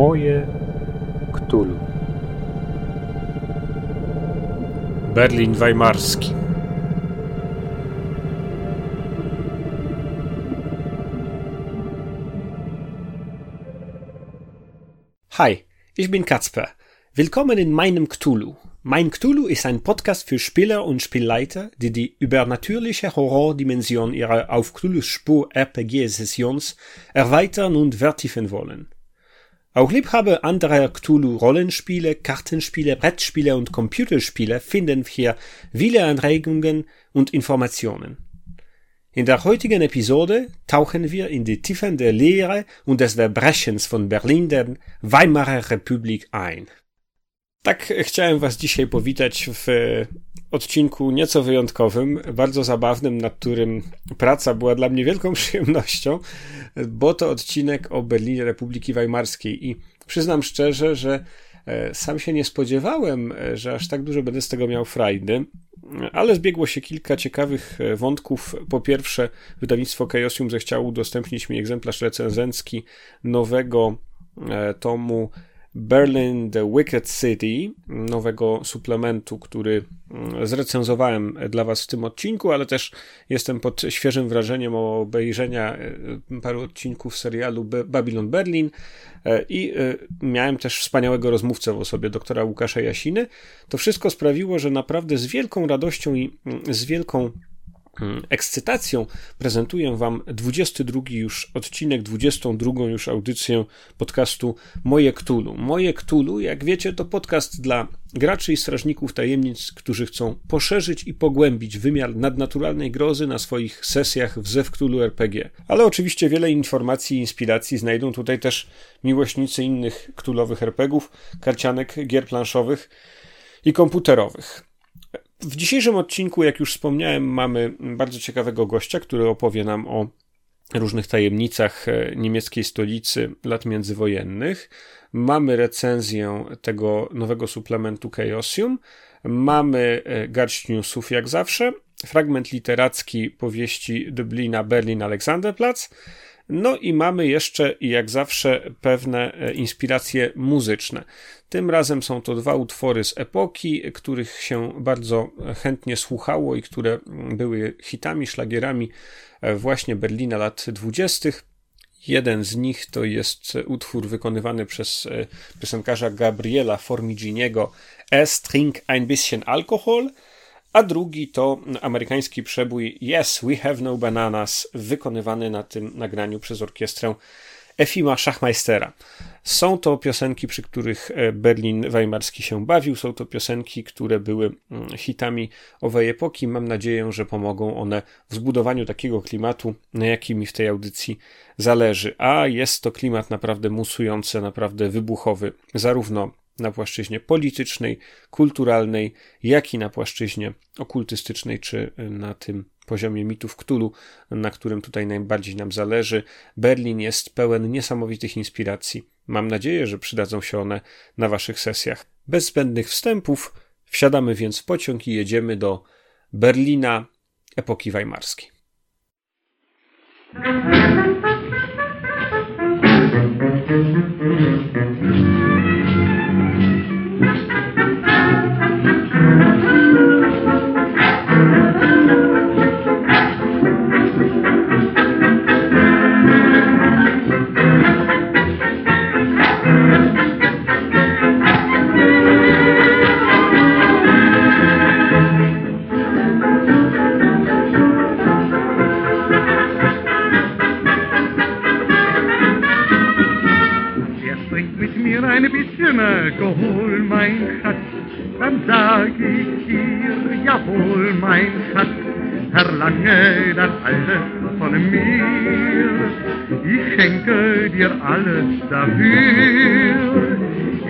Moje Ktulu. Berlin Weimarski. Hi, ich bin Katzper. Willkommen in meinem Cthulhu. Mein Cthulhu ist ein Podcast für Spieler und Spielleiter, die die übernatürliche Horrordimension ihrer auf Cthulhus Spur RPG-Sessions erweitern und vertiefen wollen. Auch Liebhaber anderer Cthulhu-Rollenspiele, Kartenspiele, Brettspiele und Computerspiele finden hier viele Anregungen und Informationen. In der heutigen Episode tauchen wir in die Tiefen der Lehre und des Verbrechens von Berlin der Weimarer Republik ein. Tak chciałem was dzisiaj powitać w odcinku nieco wyjątkowym, bardzo zabawnym, nad którym praca była dla mnie wielką przyjemnością, bo to odcinek o Berlinie Republiki Weimarskiej i przyznam szczerze, że e, sam się nie spodziewałem, e, że aż tak dużo będę z tego miał frajdy, ale zbiegło się kilka ciekawych e, wątków. Po pierwsze, wydawnictwo Chaosium zechciało udostępnić mi egzemplarz recenzencki nowego tomu Berlin The Wicked City, nowego suplementu, który mm, zrecenzowałem dla Was w tym odcinku, ale też jestem pod świeżym wrażeniem obejrzenia e, paru odcinków serialu Babylon Berlin e, i e, miałem też wspaniałego rozmówcę w osobie doktora Łukasza Jasiny. To wszystko sprawiło, że naprawdę z wielką radością i mm, z wielką ekscytacją prezentuję Wam 22 już odcinek, 22 już audycję podcastu Moje Ktulu. Moje Ktulu, jak wiecie, to podcast dla graczy i strażników tajemnic, którzy chcą poszerzyć i pogłębić wymiar nadnaturalnej grozy na swoich sesjach w Zew Ktulu RPG. Ale oczywiście wiele informacji i inspiracji znajdą tutaj też miłośnicy innych ktulowych RPGów, karcianek, gier planszowych i komputerowych. W dzisiejszym odcinku, jak już wspomniałem, mamy bardzo ciekawego gościa, który opowie nam o różnych tajemnicach e, niemieckiej stolicy lat międzywojennych. Mamy recenzję tego nowego suplementu Chaosium. Mamy e, garść newsów jak zawsze. Fragment literacki powieści Dublina Berlin Alexanderplatz. No i mamy jeszcze, jak zawsze, pewne e, inspiracje muzyczne. Tym razem są to dwa utwory z epoki, których się bardzo chętnie słuchało i które były hitami, szlagierami e, właśnie Berlina lat dwudziestych. Jeden z nich to jest utwór wykonywany przez e, piosenkarza Gabriela Formiginiego Es trink ein bisschen Alkohol, a drugi to amerykański przebój Yes, We Have No Bananas, wykonywany na tym nagraniu przez orkiestrę Efima Schachmeistera. Są to piosenki, przy których e, Berlin Weimarski się bawił, są to piosenki, które były mm, hitami owej epoki. Mam nadzieję, że pomogą one w zbudowaniu takiego klimatu, na jakim mi w tej audycji zależy. A jest to klimat naprawdę musujący, naprawdę wybuchowy, zarówno na płaszczyźnie politycznej, kulturalnej, jak i na płaszczyźnie okultystycznej, czy na tym poziomie mitów Ktulu, na którym tutaj najbardziej nam zależy. Berlin jest pełen niesamowitych inspiracji. Mam nadzieję, że przydadzą się one na Waszych sesjach. Bez zbędnych wstępów wsiadamy więc w pociąg i jedziemy do Berlina epoki weimarskiej. Alkohol, mein Schatz, dann sag ich dir, jawohl, mein Schatz, verlange das alles von mir. Ich schenke dir alles dafür.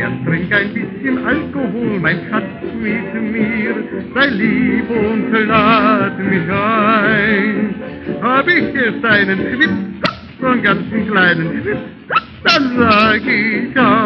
Erst trink ein bisschen Alkohol, mein Schatz, mit mir. Sei lieb und lad mich ein. Hab ich erst einen Schwips, vom ganzen kleinen Schiff, dann sag ich auf.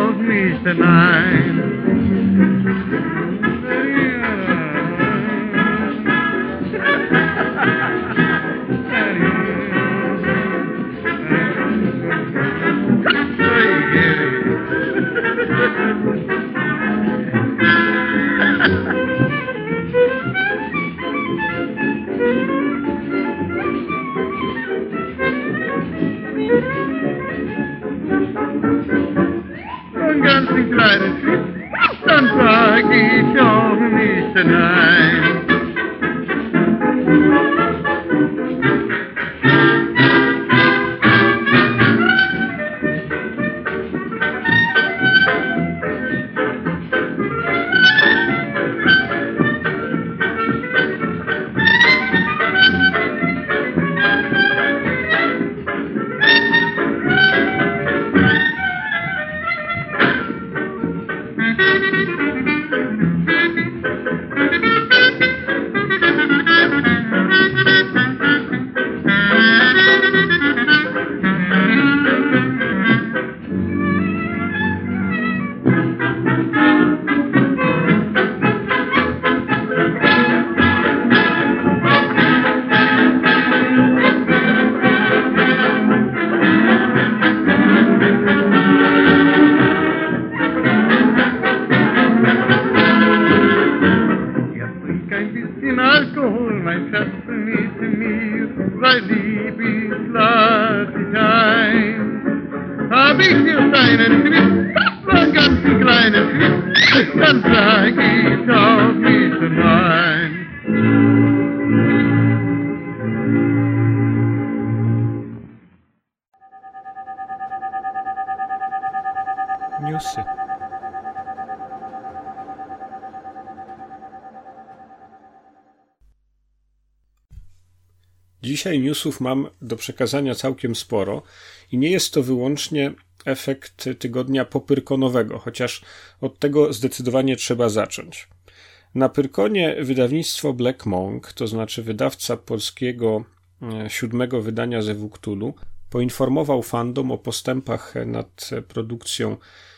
Dzisiaj newsów mam do przekazania całkiem sporo i nie jest to wyłącznie efekt tygodnia popyrkonowego, chociaż od tego zdecydowanie trzeba zacząć. Na Pyrkonie wydawnictwo Black Monk, to znaczy wydawca polskiego e, siódmego wydania ze Wuktulu, poinformował fandom o postępach nad produkcją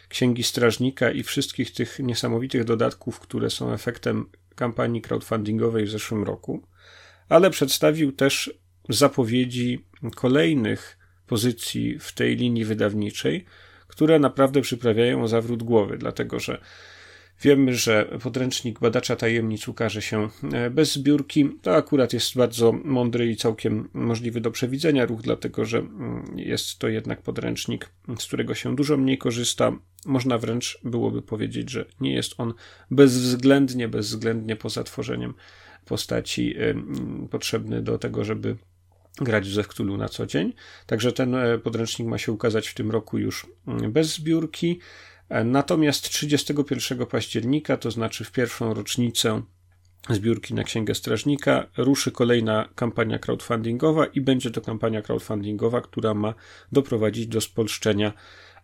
Księgi Strażnika i wszystkich tych niesamowitych dodatków, które są efektem kampanii crowdfundingowej w zeszłym roku ale przedstawił też zapowiedzi kolejnych pozycji w tej linii wydawniczej, które naprawdę przyprawiają o zawrót głowy, dlatego że wiemy, że podręcznik badacza tajemnic ukaże się e, bez zbiórki. To akurat jest bardzo mądry i całkiem możliwy do przewidzenia ruch, dlatego że mm, jest to jednak podręcznik, z którego się dużo mniej korzysta. Można wręcz byłoby powiedzieć, że nie jest on bezwzględnie, bezwzględnie poza tworzeniem postaci potrzebny do tego, żeby grać w Zewktulu na co dzień. Także ten e, podręcznik ma się ukazać w tym roku już mm, bez zbiórki. E, Natomiast 31 października, to znaczy w pierwszą rocznicę zbiórki na Księgę Strażnika, ruszy kolejna kampania crowdfundingowa i będzie to kampania crowdfundingowa, która ma doprowadzić do spolszczenia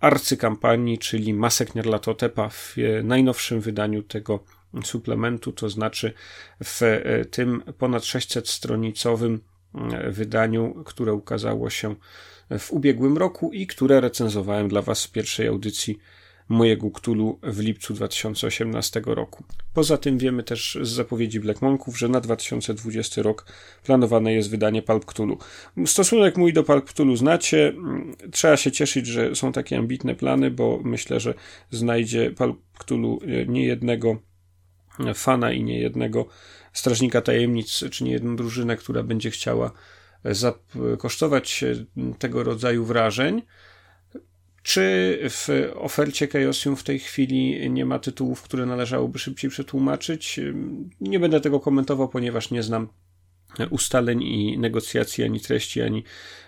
arcykampanii, czyli Masek Nierlatotepa w e, najnowszym wydaniu tego suplementu, to znaczy w e, tym ponad 600-stronicowym e, wydaniu, które ukazało się w ubiegłym roku i które recenzowałem dla Was w pierwszej audycji mojego Ktulu w lipcu 2018 roku. Poza tym wiemy też z zapowiedzi Black Monków, że na 2020 rok planowane jest wydanie Palp Cthulhu. Stosunek mój do Palp Cthulhu znacie. Trzeba się cieszyć, że są takie ambitne plany, bo myślę, że znajdzie Palp Cthulhu niejednego fana i niejednego strażnika tajemnic, czy niejedną drużynę, która będzie chciała kosztować tego rodzaju wrażeń. Czy w ofercie Chaosium w tej chwili nie ma tytułów, które należałoby szybciej przetłumaczyć? Nie będę tego komentował, ponieważ nie znam ustaleń i negocjacji, ani treści, ani,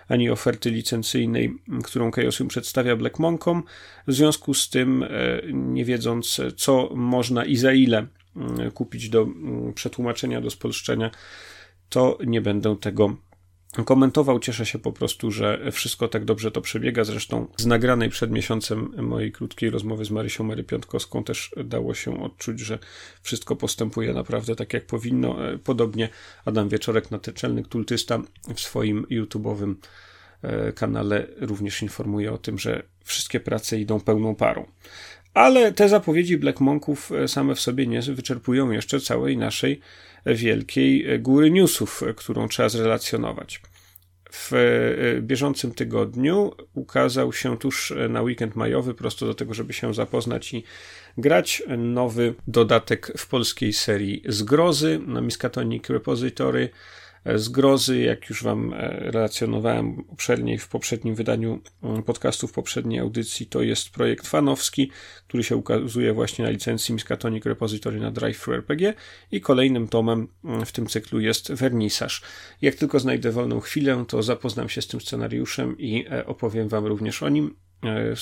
ani oferty licencyjnej, którą Chaosium przedstawia Black Monkom. W związku z tym, nie wiedząc, co można i za ile kupić do przetłumaczenia, do spolszczenia, to nie będę tego komentował. Cieszę się po prostu, że wszystko tak dobrze to przebiega. Zresztą z nagranej przed miesiącem mojej krótkiej rozmowy z Marysią Mary Piątkowską też dało się odczuć, że wszystko postępuje naprawdę tak jak powinno. Podobnie Adam Wieczorek, natyczelny kultysta w swoim YouTube'owym kanale również informuje o tym, że wszystkie prace idą pełną parą. Ale te zapowiedzi Black Monków same w sobie nie wyczerpują jeszcze całej naszej wielkiej góry newsów, którą trzeba zrelacjonować. W bieżącym tygodniu ukazał się tuż na weekend majowy, prosto do tego, żeby się zapoznać i grać, nowy dodatek w polskiej serii Zgrozy na Miskatonic Repository. Zgrozy, jak już Wam relacjonowałem obszernie w poprzednim wydaniu mm, podcastu, w poprzedniej audycji, to jest projekt fanowski, który się ukazuje właśnie na licencji Miskatonic Repository na Drive RPG i kolejnym tomem mm, w tym cyklu jest Wernisaż. Jak tylko znajdę wolną chwilę, to zapoznam się z tym scenariuszem i opowiem Wam również o nim. E,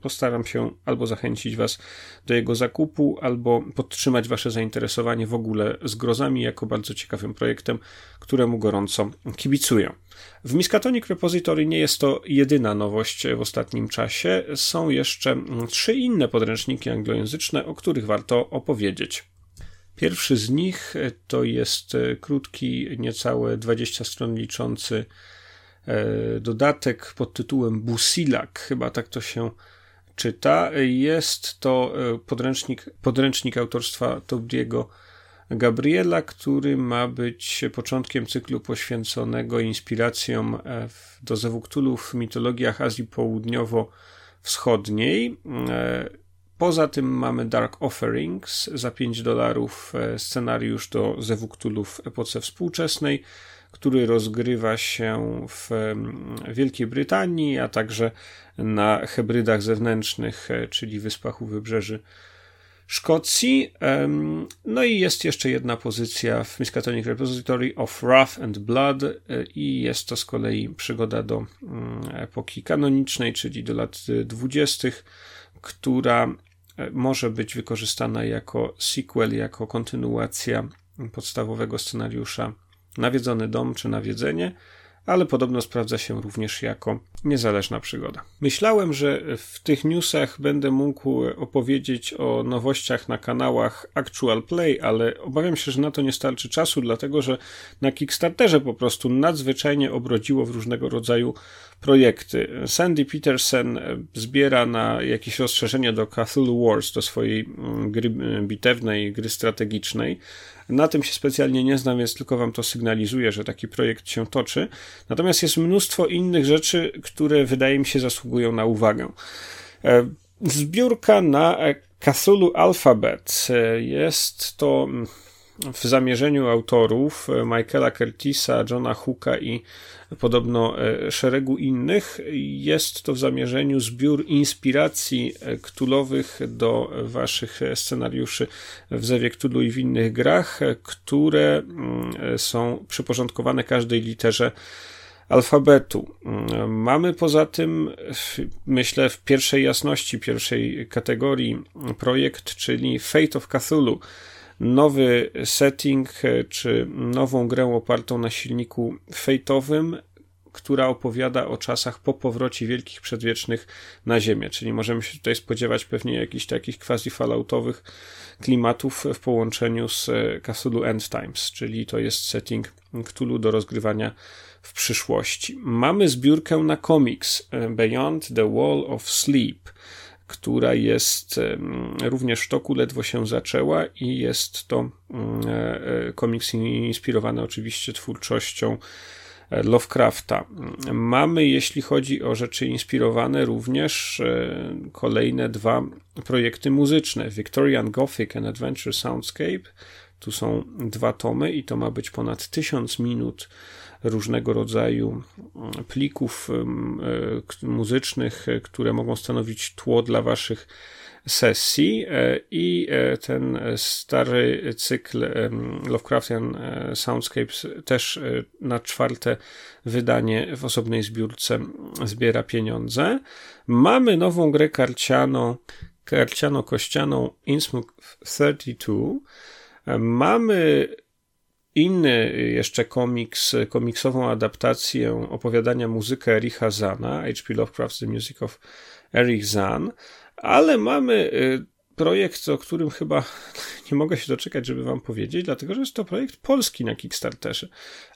postaram się albo zachęcić Was do jego zakupu, albo podtrzymać Wasze zainteresowanie w ogóle zgrozami jako bardzo ciekawym projektem, któremu gorąco kibicuję. W Miskatonic Repository nie jest to jedyna nowość w ostatnim czasie. Są jeszcze trzy inne podręczniki anglojęzyczne, o których warto opowiedzieć. Pierwszy z nich to jest krótki, niecałe 20 stron liczący E, dodatek pod tytułem Busilak, chyba tak to się czyta. Jest to e, podręcznik, podręcznik autorstwa Tobiego Gabriela, który ma być początkiem cyklu poświęconego inspiracjom e, do Zewuktulu w mitologiach Azji Południowo-Wschodniej. Poza tym mamy Dark Offerings za 5 dolarów scenariusz do Zewuktulu w epoce współczesnej który rozgrywa się w Wielkiej Brytanii, a także na hybrydach zewnętrznych, e, czyli wyspach u wybrzeży Szkocji. No i jest jeszcze jedna pozycja w Miskatonic Repository of Wrath and Blood e, i jest to z kolei przygoda do mm, epoki kanonicznej, czyli do lat dwudziestych, która e, może być wykorzystana jako sequel, jako kontynuacja podstawowego scenariusza nawiedzony dom czy nawiedzenie, ale podobno sprawdza się również jako niezależna przygoda. Myślałem, że w tych newsach będę mógł opowiedzieć o nowościach na kanałach Actual Play, ale obawiam się, że na to nie starczy czasu, dlatego że na Kickstarterze po prostu nadzwyczajnie obrodziło w różnego rodzaju projekty. Sandy Peterson zbiera na jakieś rozszerzenie do Cthulhu Wars, do swojej mm, gry bitewnej, gry strategicznej. Na tym się specjalnie nie znam, więc tylko wam to sygnalizuję, że taki projekt się toczy. Natomiast jest mnóstwo innych rzeczy, które wydaje mi się zasługują na uwagę. E, zbiórka na Cthulhu Alphabet. E, jest to mm, w zamierzeniu autorów e, Michaela Curtisa, Johna Hooka i podobno e, szeregu innych. Jest to w zamierzeniu zbiór inspiracji e, ktulowych do waszych scenariuszy w Zewie Ktulu i w innych grach, które mm, są przyporządkowane każdej literze alfabetu. Mm, mamy poza tym, myślę, w pierwszej jasności, pierwszej kategorii projekt, czyli Fate of Cthulhu nowy setting, e, czy nową grę opartą na silniku fejtowym, która opowiada o czasach po powrocie wielkich przedwiecznych na Ziemię. Czyli możemy się tutaj spodziewać pewnie jakichś takich quasi-falloutowych klimatów w połączeniu z e, Cthulhu End Times, czyli to jest setting Cthulhu do rozgrywania w przyszłości. Mamy zbiórkę na komiks e, Beyond the Wall of Sleep która jest również w toku, ledwo się zaczęła i jest to mm, e, e, komiks inspirowany oczywiście twórczością e, Lovecrafta. Mamy, jeśli chodzi o rzeczy inspirowane, również kolejne dwa projekty muzyczne: Victorian Gothic and Adventure Soundscape. Tu są dwa tomy i to ma być ponad tysiąc minut różnego rodzaju mm, plików mm, e, muzycznych, e, które mogą stanowić tło dla waszych sesji e, i ten stary cykl Lovecraftian Soundscapes też na czwarte wydanie w osobnej zbiórce zbiera pieniądze. Mamy nową grę karciano, karciano-kościaną Innsmouth 32. Mamy Inny jeszcze komiks, komiksową adaptację opowiadania muzykę Ericha Zana, H.P. Lovecraft's The Music of Erich Zan, ale mamy y, projekt, o którym chyba nie mogę się doczekać, żeby wam powiedzieć, dlatego że jest to projekt polski na Kickstarterze,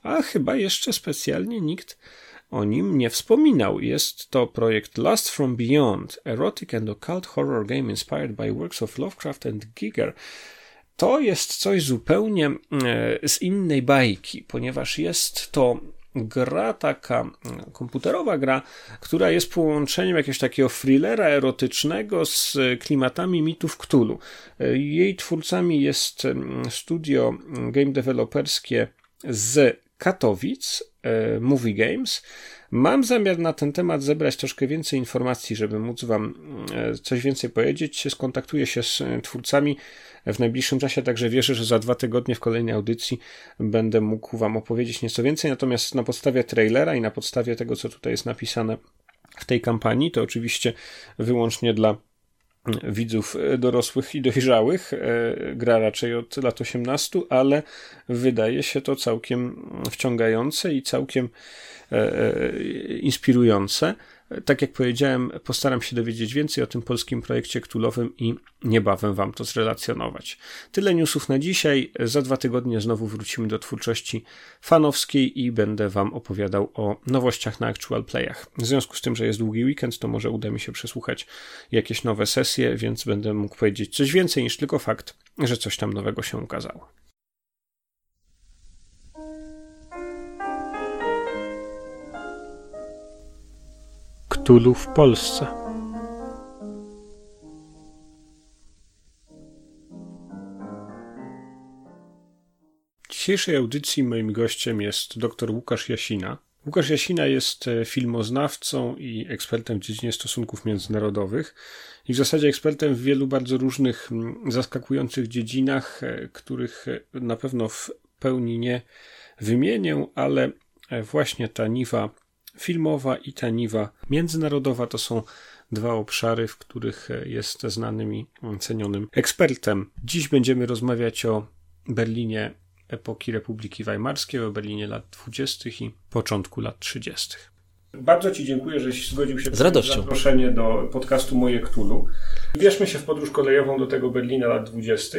a chyba jeszcze specjalnie nikt o nim nie wspominał. Jest to projekt Last from Beyond, erotic and occult horror game inspired by works of Lovecraft and Giger to jest coś zupełnie e, z innej bajki, ponieważ jest to gra taka komputerowa gra, która jest połączeniem jakiegoś takiego thrillera erotycznego z klimatami mitów Cthulhu. E, jej twórcami jest studio game deweloperskie z Katowic e, Movie Games. Mam zamiar na ten temat zebrać troszkę więcej informacji, żeby móc Wam e, coś więcej powiedzieć. Skontaktuję się z twórcami w najbliższym czasie, także wierzę, że za dwa tygodnie w kolejnej audycji będę mógł Wam opowiedzieć nieco więcej. Natomiast na podstawie trailera i na podstawie tego, co tutaj jest napisane w tej kampanii, to oczywiście wyłącznie dla widzów dorosłych i dojrzałych. E, gra raczej od lat 18, ale wydaje się to całkiem wciągające i całkiem e, e, inspirujące. Tak jak powiedziałem, postaram się dowiedzieć więcej o tym polskim projekcie ktulowym i niebawem Wam to zrelacjonować. Tyle newsów na dzisiaj. Za dwa tygodnie znowu wrócimy do twórczości fanowskiej i będę Wam opowiadał o nowościach na Actual Playach. W związku z tym, że jest długi weekend, to może uda mi się przesłuchać jakieś nowe sesje, więc będę mógł powiedzieć coś więcej niż tylko fakt, że coś tam nowego się ukazało. Cthulhu w Polsce. W dzisiejszej audycji moim gościem jest dr Łukasz Jasina. Łukasz Jasina jest e, filmoznawcą i ekspertem w dziedzinie stosunków międzynarodowych i w zasadzie ekspertem w wielu bardzo różnych zaskakujących dziedzinach, e, których e, na pewno w pełni nie wymienię, ale właśnie ta niwa filmowa i ta niwa międzynarodowa to są dwa obszary, w których jest znanym i cenionym ekspertem. Dziś będziemy rozmawiać o Berlinie epoki Republiki Weimarskiej, o Berlinie lat 20. i początku lat 30. Bardzo Ci dziękuję, żeś zgodził się radością. zaproszenie do podcastu Moje Ktulu. Wierzmy się w podróż kolejową do tego Berlina lat 20.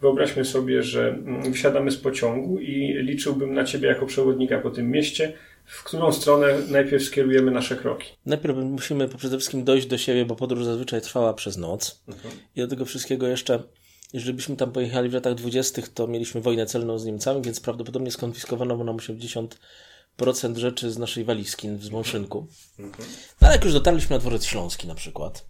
Wyobraźmy sobie, że wysiadamy z pociągu i liczyłbym na Ciebie jako przewodnika po tym mieście, w którą stronę najpierw skierujemy nasze kroki? Najpierw musimy przede wszystkim dojść do siebie, bo podróż zazwyczaj trwała przez noc. Mhm. I do tego wszystkiego jeszcze, jeżeli byśmy tam pojechali w latach dwudziestych, to mieliśmy wojnę celną z Niemcami, więc prawdopodobnie skonfiskowano nam 80% rzeczy z naszej walizki w Zmąszynku. Mhm. No ale jak już dotarliśmy na dworzec śląski na przykład,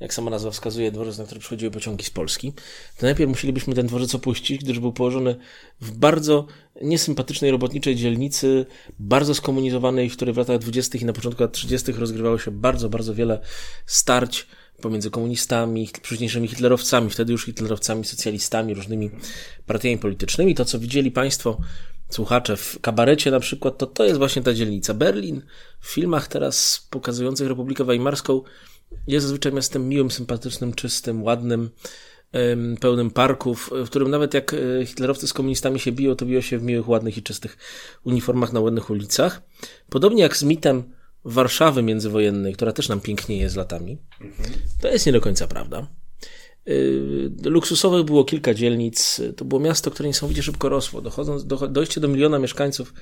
jak sama nazwa wskazuje, dworzec, na który przychodziły pociągi z Polski, to najpierw musielibyśmy ten dworzec opuścić, gdyż był położony w bardzo niesympatycznej robotniczej dzielnicy, bardzo skomunizowanej, w której w latach 20. i na początku lat 30. rozgrywało się bardzo, bardzo wiele starć pomiędzy komunistami, późniejszymi hitlerowcami, wtedy już hitlerowcami, socjalistami, różnymi partiami politycznymi. To, co widzieli Państwo, słuchacze w kabarecie na przykład, to to jest właśnie ta dzielnica. Berlin w filmach teraz pokazujących Republikę Weimarską jest zazwyczaj miastem miłym, sympatycznym, czystym, ładnym, pełnym parków, w którym nawet jak e, hitlerowcy z komunistami się biją, to biją się w miłych, ładnych i czystych uniformach na ładnych ulicach. Podobnie jak z mitem Warszawy międzywojennej, która też nam pięknieje z latami. To jest nie do końca prawda. E, luksusowych było kilka dzielnic. To było miasto, które niesamowicie szybko rosło. Dochodząc, do, dojście do miliona mieszkańców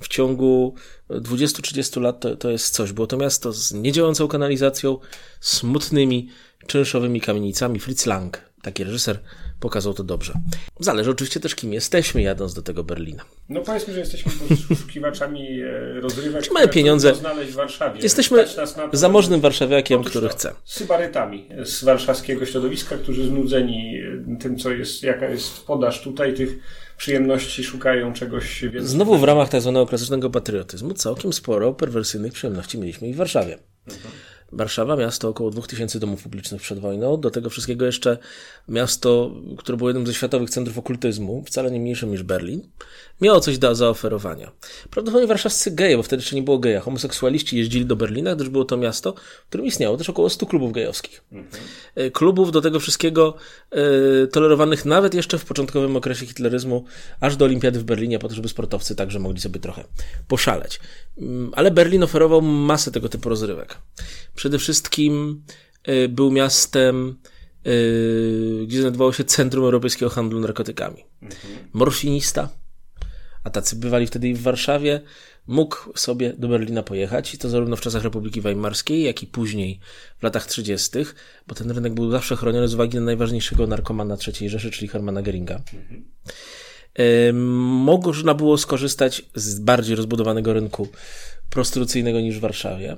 w ciągu 20-30 lat to, to jest coś. Było to miasto z niedziałającą kanalizacją, smutnymi, czynszowymi kamienicami. Fritz Lang, taki reżyser, pokazał to dobrze. Zależy oczywiście też, kim jesteśmy, jadąc do tego Berlina. No powiedzmy, że jesteśmy poszukiwaczami e, rozrywek, Czy mamy pieniądze. znaleźć w Warszawie. Jesteśmy zamożnym warszawiakiem, który chce. Sybarytami z warszawskiego środowiska, którzy znudzeni tym, co jest, jaka jest podaż tutaj, tych przyjemności szukają czegoś więcej. Znowu w ramach tak zwanego klasycznego patriotyzmu całkiem sporo perwersyjnych przyjemności mieliśmy i w Warszawie. Mhm. Warszawa, miasto około 2000 domów publicznych przed wojną, do tego wszystkiego jeszcze miasto, które było jednym ze światowych centrów okultyzmu, wcale nie mniejszym niż Berlin, miało coś do zaoferowania. Prawdopodobnie warszawscy geje, bo wtedy jeszcze nie było geja, homoseksualiści jeździli do Berlina, gdyż było to miasto, w którym istniało też około 100 klubów gejowskich. Mhm. Klubów do tego wszystkiego e, tolerowanych nawet jeszcze w początkowym okresie hitleryzmu, aż do olimpiady w Berlinie, po to, żeby sportowcy także mogli sobie trochę poszaleć. Mm, ale Berlin oferował masę tego typu rozrywek. Przede wszystkim e, był miastem, e, gdzie znajdowało się Centrum Europejskiego Handlu Narkotykami. Mhm. Morfinista, a tacy bywali wtedy i w Warszawie, mógł sobie do Berlina pojechać i to zarówno w czasach Republiki Weimarskiej, jak i później w latach 30., bo ten rynek był zawsze chroniony z uwagi na najważniejszego narkomana III Rzeszy, czyli Hermana Geringa. Mhm. Można było skorzystać z bardziej rozbudowanego rynku prostytucyjnego niż w Warszawie.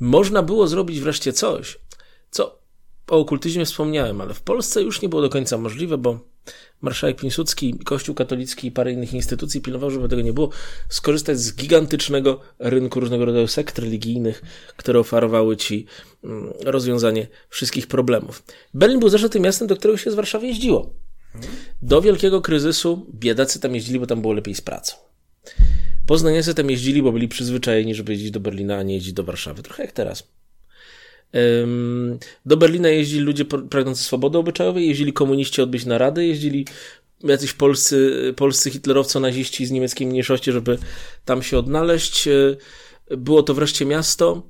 Można było zrobić wreszcie coś, co o okultyzmie wspomniałem, ale w Polsce już nie było do końca możliwe, bo marszałek Piłsudski, Kościół katolicki i parę innych instytucji pilnował, żeby tego nie było, skorzystać z gigantycznego rynku różnego rodzaju sekt religijnych, które oferowały ci mm, rozwiązanie wszystkich problemów. Berlin był zresztą tym miastem, do którego się z Warszawy jeździło. Do wielkiego kryzysu biedacy tam jeździli, bo tam było lepiej z pracą. Poznaniacy tam jeździli, bo byli przyzwyczajeni, żeby jeździć do Berlina, a nie jeździć do Warszawy. Trochę jak teraz. Do Berlina jeździli ludzie pragnący swobody obyczajowej, jeździli komuniści odbyć narady, jeździli jacyś polscy, polscy hitlerowco-naziści z niemieckiej mniejszości, żeby tam się odnaleźć. E, było to wreszcie miasto,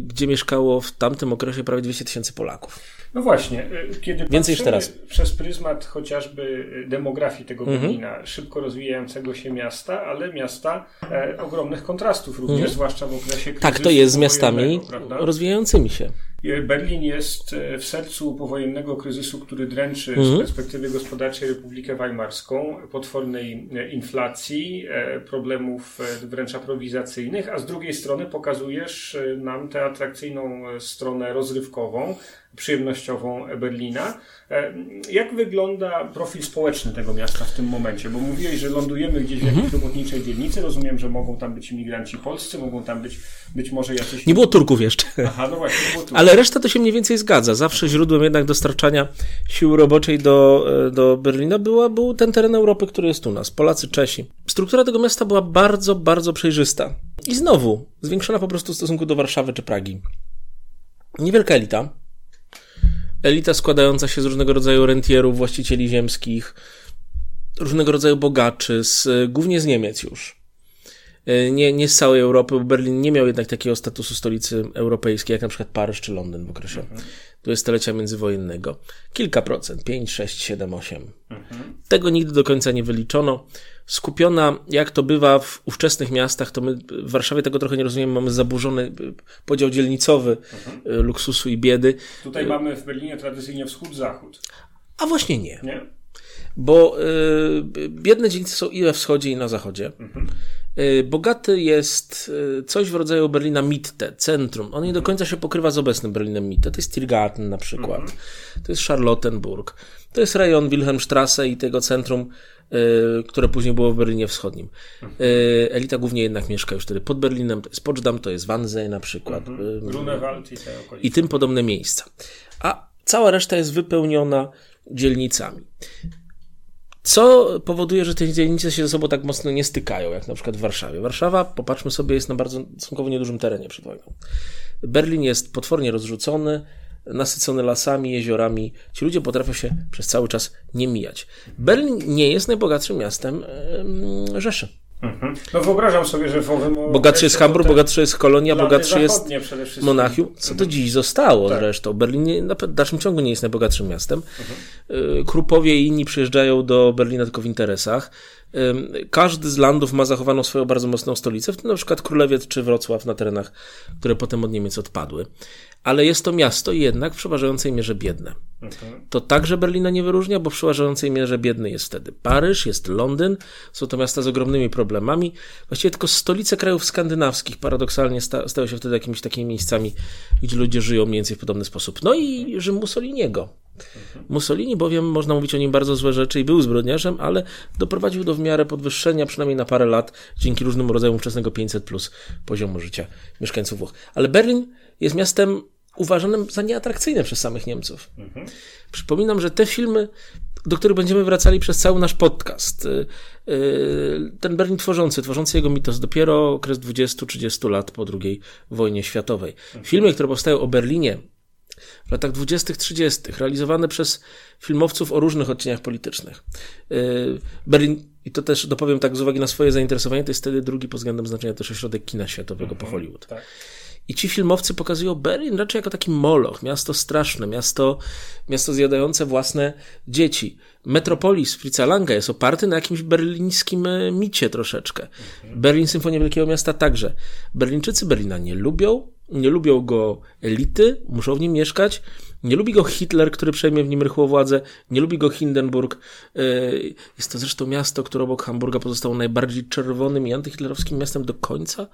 gdzie mieszkało w tamtym okresie prawie 200 tysięcy Polaków. No właśnie, y, kiedy Więcej niż teraz. przez pryzmat chociażby y, demografii tego mhm. Berlina, szybko rozwijającego się miasta, ale miasta e, ogromnych kontrastów również, mhm. zwłaszcza w okresie kryzysu Tak, to jest z miastami prawda? rozwijającymi się. Berlin jest e, w sercu powojennego kryzysu, który dręczy mhm. z perspektywy gospodarczej Republikę Weimarską, potwornej e, inflacji, problemów wręcz aprowizacyjnych, a z drugiej strony pokazujesz nam tę atrakcyjną stronę rozrywkową, przyjemnościową Berlina. E, jak wygląda profil społeczny tego miasta w tym momencie? Bo mówiłeś, że lądujemy gdzieś w jakiejś mhm. robotniczej dzielnicy. Rozumiem, że mogą tam być imigranci polscy, mogą tam być być może jacyś... Nie było Turków jeszcze. Aha, no właśnie, nie było Turków. Ale reszta to się mniej więcej zgadza. Zawsze źródłem jednak dostarczania sił roboczej do, e, do Berlina była, był ten teren Europy, który jest u nas. Polacy, Czesi. Struktura tego miasta była bardzo, bardzo przejrzysta. I znowu, zwiększona po prostu w stosunku do Warszawy czy Pragi. Niewielka elita, elita składająca się z różnego rodzaju rentierów, właścicieli ziemskich, różnego rodzaju bogaczy, z, głównie z Niemiec już. E, nie, nie z całej Europy, bo Berlin nie miał jednak takiego statusu stolicy europejskiej, jak na przykład Paryż czy Londyn w okresie mhm. dwudziestolecia międzywojennego. Kilka procent, 5, 6, 7, 8. Mhm. Tego nigdy do końca nie wyliczono. Skupiona, jak to bywa w ówczesnych miastach, to my w Warszawie tego trochę nie rozumiemy, mamy zaburzony podział dzielnicowy mhm. luksusu i biedy. Tutaj mamy w Berlinie tradycyjnie wschód-zachód. A właśnie nie. Nie? Bo y, biedne dzielnice są i we wschodzie, i na zachodzie. Mhm. Y, bogaty jest y, coś w rodzaju Berlina Mitte, centrum. On nie do końca się pokrywa z obecnym Berlinem Mitte. To jest Tiergarten na przykład. Mhm. To jest Charlottenburg. To jest rejon Wilhelmstrasse i tego centrum, y, które później było w Berlinie Wschodnim. Mhm. Elita głównie jednak mieszka już wtedy pod Berlinem. To jest to jest Wannsee na przykład. Mhm. Grunewald i te okolice. I tym podobne miejsca. A cała reszta jest wypełniona dzielnicami. Co powoduje, że te dzielnice się ze sobą tak mocno nie stykają, jak na przykład w Warszawie. Warszawa, popatrzmy sobie, jest na bardzo stosunkowo niedużym terenie przed wojną. Berlin jest potwornie rozrzucony, nasycony lasami, jeziorami. Ci ludzie potrafią się przez cały czas nie mijać. Berlin nie jest najbogatszym miastem Rzeszy. Mhm. No wyobrażam sobie, że w owym Bogatszy jest Hamburg, bogatszy jest Kolonia, bogatszy jest Monachium, co do dziś zostało tak. zresztą. Berlin na dalszym ciągu nie jest najbogatszym miastem. Mhm. Krupowie i inni przyjeżdżają do Berlina tylko w interesach. Każdy z landów ma zachowaną swoją bardzo mocną stolicę, w tym na przykład Królewiec czy Wrocław na terenach, które potem od Niemiec odpadły. Ale jest to miasto jednak w przeważającej mierze biedne. Mhm. To także Berlina nie wyróżnia, bo w przeważającej mierze biedny jest wtedy Paryż, jest Londyn, są to miasta z ogromnymi problemami. Właściwie tylko stolice krajów skandynawskich paradoksalnie sta stały się wtedy jakimiś takimi miejscami, gdzie ludzie żyją mniej więcej w podobny sposób. No i Rzym Mussoliniego. Mussolini bowiem, można mówić o nim bardzo złe rzeczy i był zbrodniarzem, ale doprowadził do w miarę podwyższenia, przynajmniej na parę lat, dzięki różnym rodzajom ówczesnego 500 plus poziomu życia mieszkańców Włoch. Ale Berlin jest miastem uważanym za nieatrakcyjne przez samych Niemców. Mhm. Przypominam, że te filmy, do których będziemy wracali przez cały nasz podcast, y, y, ten Berlin tworzący, tworzący jego mitos dopiero okres 20-30 lat po II wojnie światowej. Mhm. Filmy, które powstają o Berlinie w latach 20-30, realizowane przez filmowców o różnych odcieniach politycznych. Y, Berlin, i to też dopowiem tak z uwagi na swoje zainteresowanie, to jest wtedy drugi pod względem znaczenia też ośrodek kina światowego po mhm. Hollywood. Tak. I ci filmowcy pokazują Berlin raczej jako taki moloch, miasto straszne, miasto, miasto zjadające własne dzieci. Metropolis Fritza Langa jest oparty na jakimś berlińskim e, micie troszeczkę. Berlin Symfonia Wielkiego Miasta także. Berlińczycy Berlina nie lubią, nie lubią go elity, muszą w nim mieszkać. Nie lubi go Hitler, który przejmie w nim rychłą władzę. Nie lubi go Hindenburg. E, jest to zresztą miasto, które obok Hamburga pozostało najbardziej czerwonym i antyhitlerowskim miastem do końca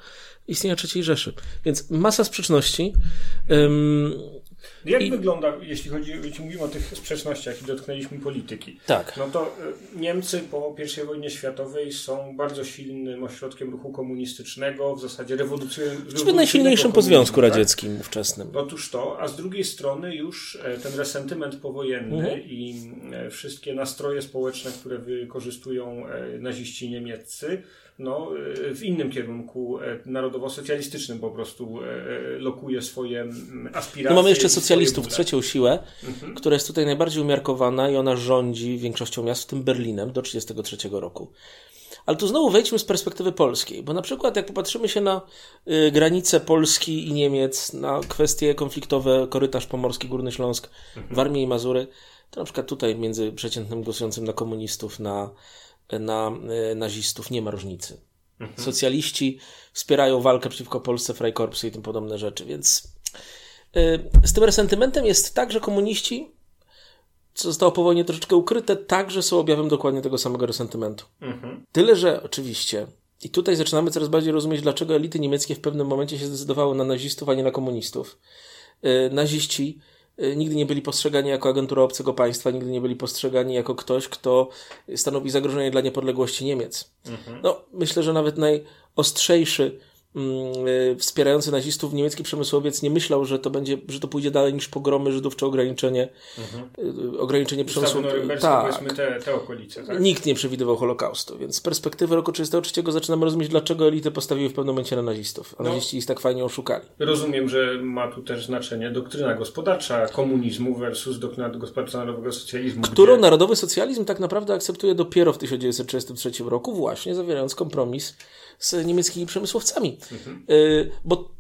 istnienia III Rzeszy. Więc masa sprzeczności. Jak I... wygląda, jeśli chodzi, jeśli mówimy o tych sprzecznościach i dotknęliśmy polityki? Tak. No to y, Niemcy po I wojnie światowej są bardzo silnym ośrodkiem ruchu komunistycznego, w zasadzie rewolucyjnego. Czy najsilniejszym po Związku tak? Radzieckim ówczesnym. Otóż to, a z drugiej strony już e, ten resentyment powojenny mhm. i e, wszystkie nastroje społeczne, które wykorzystują e, naziści niemieccy, no, w innym kierunku narodowo-socjalistycznym po prostu lokuje swoje mm, aspiracje. No mamy jeszcze socjalistów, trzecią siłę, mhm. która jest tutaj najbardziej umiarkowana i ona rządzi większością miast, w tym Berlinem, do 1933 roku. Ale tu znowu wejdźmy z perspektywy polskiej, bo na przykład jak popatrzymy się na y, granice Polski i Niemiec, na kwestie konfliktowe, korytarz pomorski, Górny Śląsk, mhm. Warmię i Mazury, to na przykład tutaj między przeciętnym głosującym na komunistów, na na e, nazistów, nie ma różnicy. Mhm. Socjaliści wspierają walkę przeciwko Polsce, Freikorpsy i tym podobne rzeczy, więc z tym resentymentem jest tak, że komuniści, co zostało po wojnie troszeczkę ukryte, także są objawem dokładnie tego samego resentymentu. Mhm. Tyle, że oczywiście, i tutaj zaczynamy coraz bardziej rozumieć, dlaczego elity niemieckie w pewnym momencie się zdecydowały na nazistów, a nie na komunistów. E, naziści Y, nigdy nie byli postrzegani jako agentura obcego państwa, nigdy nie byli postrzegani jako ktoś, kto stanowi zagrożenie dla niepodległości Niemiec. Mhm. No, myślę, że nawet najostrzejszy y, wspierający nazistów niemiecki przemysłowiec nie myślał, że to będzie, że to pójdzie dalej niż pogromy Żydów czy ograniczenie, mhm. ograniczenie przemysłu. Tak. Te, te okolice, tak. Nikt nie przewidywał Holokaustu, więc z perspektywy roku 1933 zaczynamy rozumieć, dlaczego elity postawiły w pewnym momencie na nazistów, a no, naziści ich tak fajnie oszukali. Rozumiem, że ma tu też znaczenie doktryna gospodarcza komunizmu versus doktryna gospodarcza narodowego socjalizmu. Którą gdzie... narodowy socjalizm tak naprawdę akceptuje dopiero w 1933 roku, właśnie zawierając kompromis z niemieckimi przemysłowcami. Mhm. Bo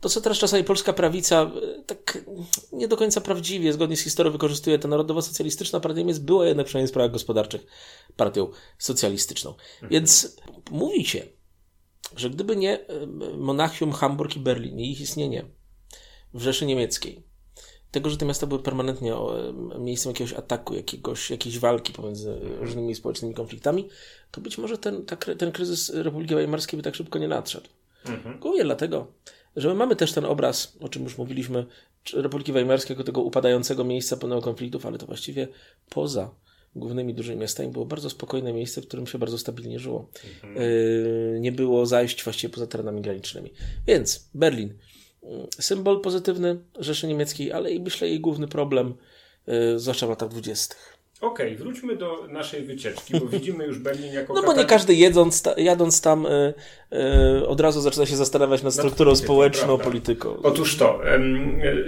to, co teraz czasami polska prawica y, tak nie do końca prawdziwie, zgodnie z historią wykorzystuje, ta narodowo-socjalistyczna partia Niemiec była jednak przynajmniej w sprawach gospodarczych partią socjalistyczną. Mhm. Więc mówi się, że gdyby nie y, Monachium, Hamburg i Berlin i ich istnienie w Rzeszy Niemieckiej, tego, że te miasta były permanentnie miejscem jakiegoś ataku, jakiegoś, jakiejś walki pomiędzy różnymi społecznymi konfliktami, to być może ten, ta, ten kryzys Republiki Weimarskiej by tak szybko nie nadszedł. Mhm. Głównie dlatego, że my mamy też ten obraz, o czym już mówiliśmy, Republiki Weimarskiej jako tego upadającego miejsca pełnego konfliktów, ale to właściwie poza głównymi dużymi miastami było bardzo spokojne miejsce, w którym się bardzo stabilnie żyło. Mhm. Yy, nie było zajść właściwie poza terenami granicznymi. Więc Berlin symbol pozytywny Rzeszy Niemieckiej, ale i myślę jej główny problem, yy, zwłaszcza w latach dwudziestych. Okej, okay, wróćmy do naszej wycieczki, bo widzimy już Berlin jako. No bo nie każdy jedząc, jadąc tam y, y, od razu zaczyna się zastanawiać nad strukturą społeczną, prawda? polityką. Otóż to.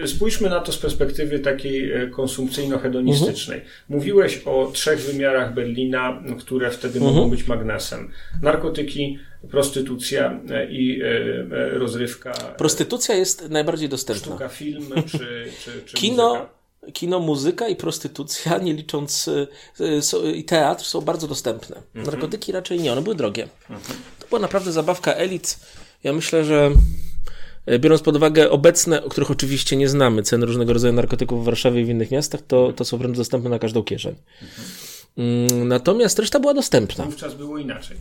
Y, spójrzmy na to z perspektywy takiej e, konsumpcyjno-hedonistycznej. Mhm. Mówiłeś o trzech wymiarach Berlina, które wtedy mhm. mogą być magnesem. Narkotyki, prostytucja e, i e, rozrywka. Prostytucja jest najbardziej dostępna. Sztuka, film czy, czy, czy Kino. Muzyka kino, muzyka i prostytucja, nie licząc y, i teatr, są bardzo dostępne. Mhm. Narkotyki raczej nie, one były drogie. Mhm. To była naprawdę zabawka elit. Ja myślę, że biorąc pod uwagę obecne, o których oczywiście nie znamy, ceny różnego rodzaju narkotyków w Warszawie i w innych miastach, to, to są wręcz dostępne na każdą kieszeń. Mhm. Mm, natomiast reszta była dostępna. Wówczas było inaczej.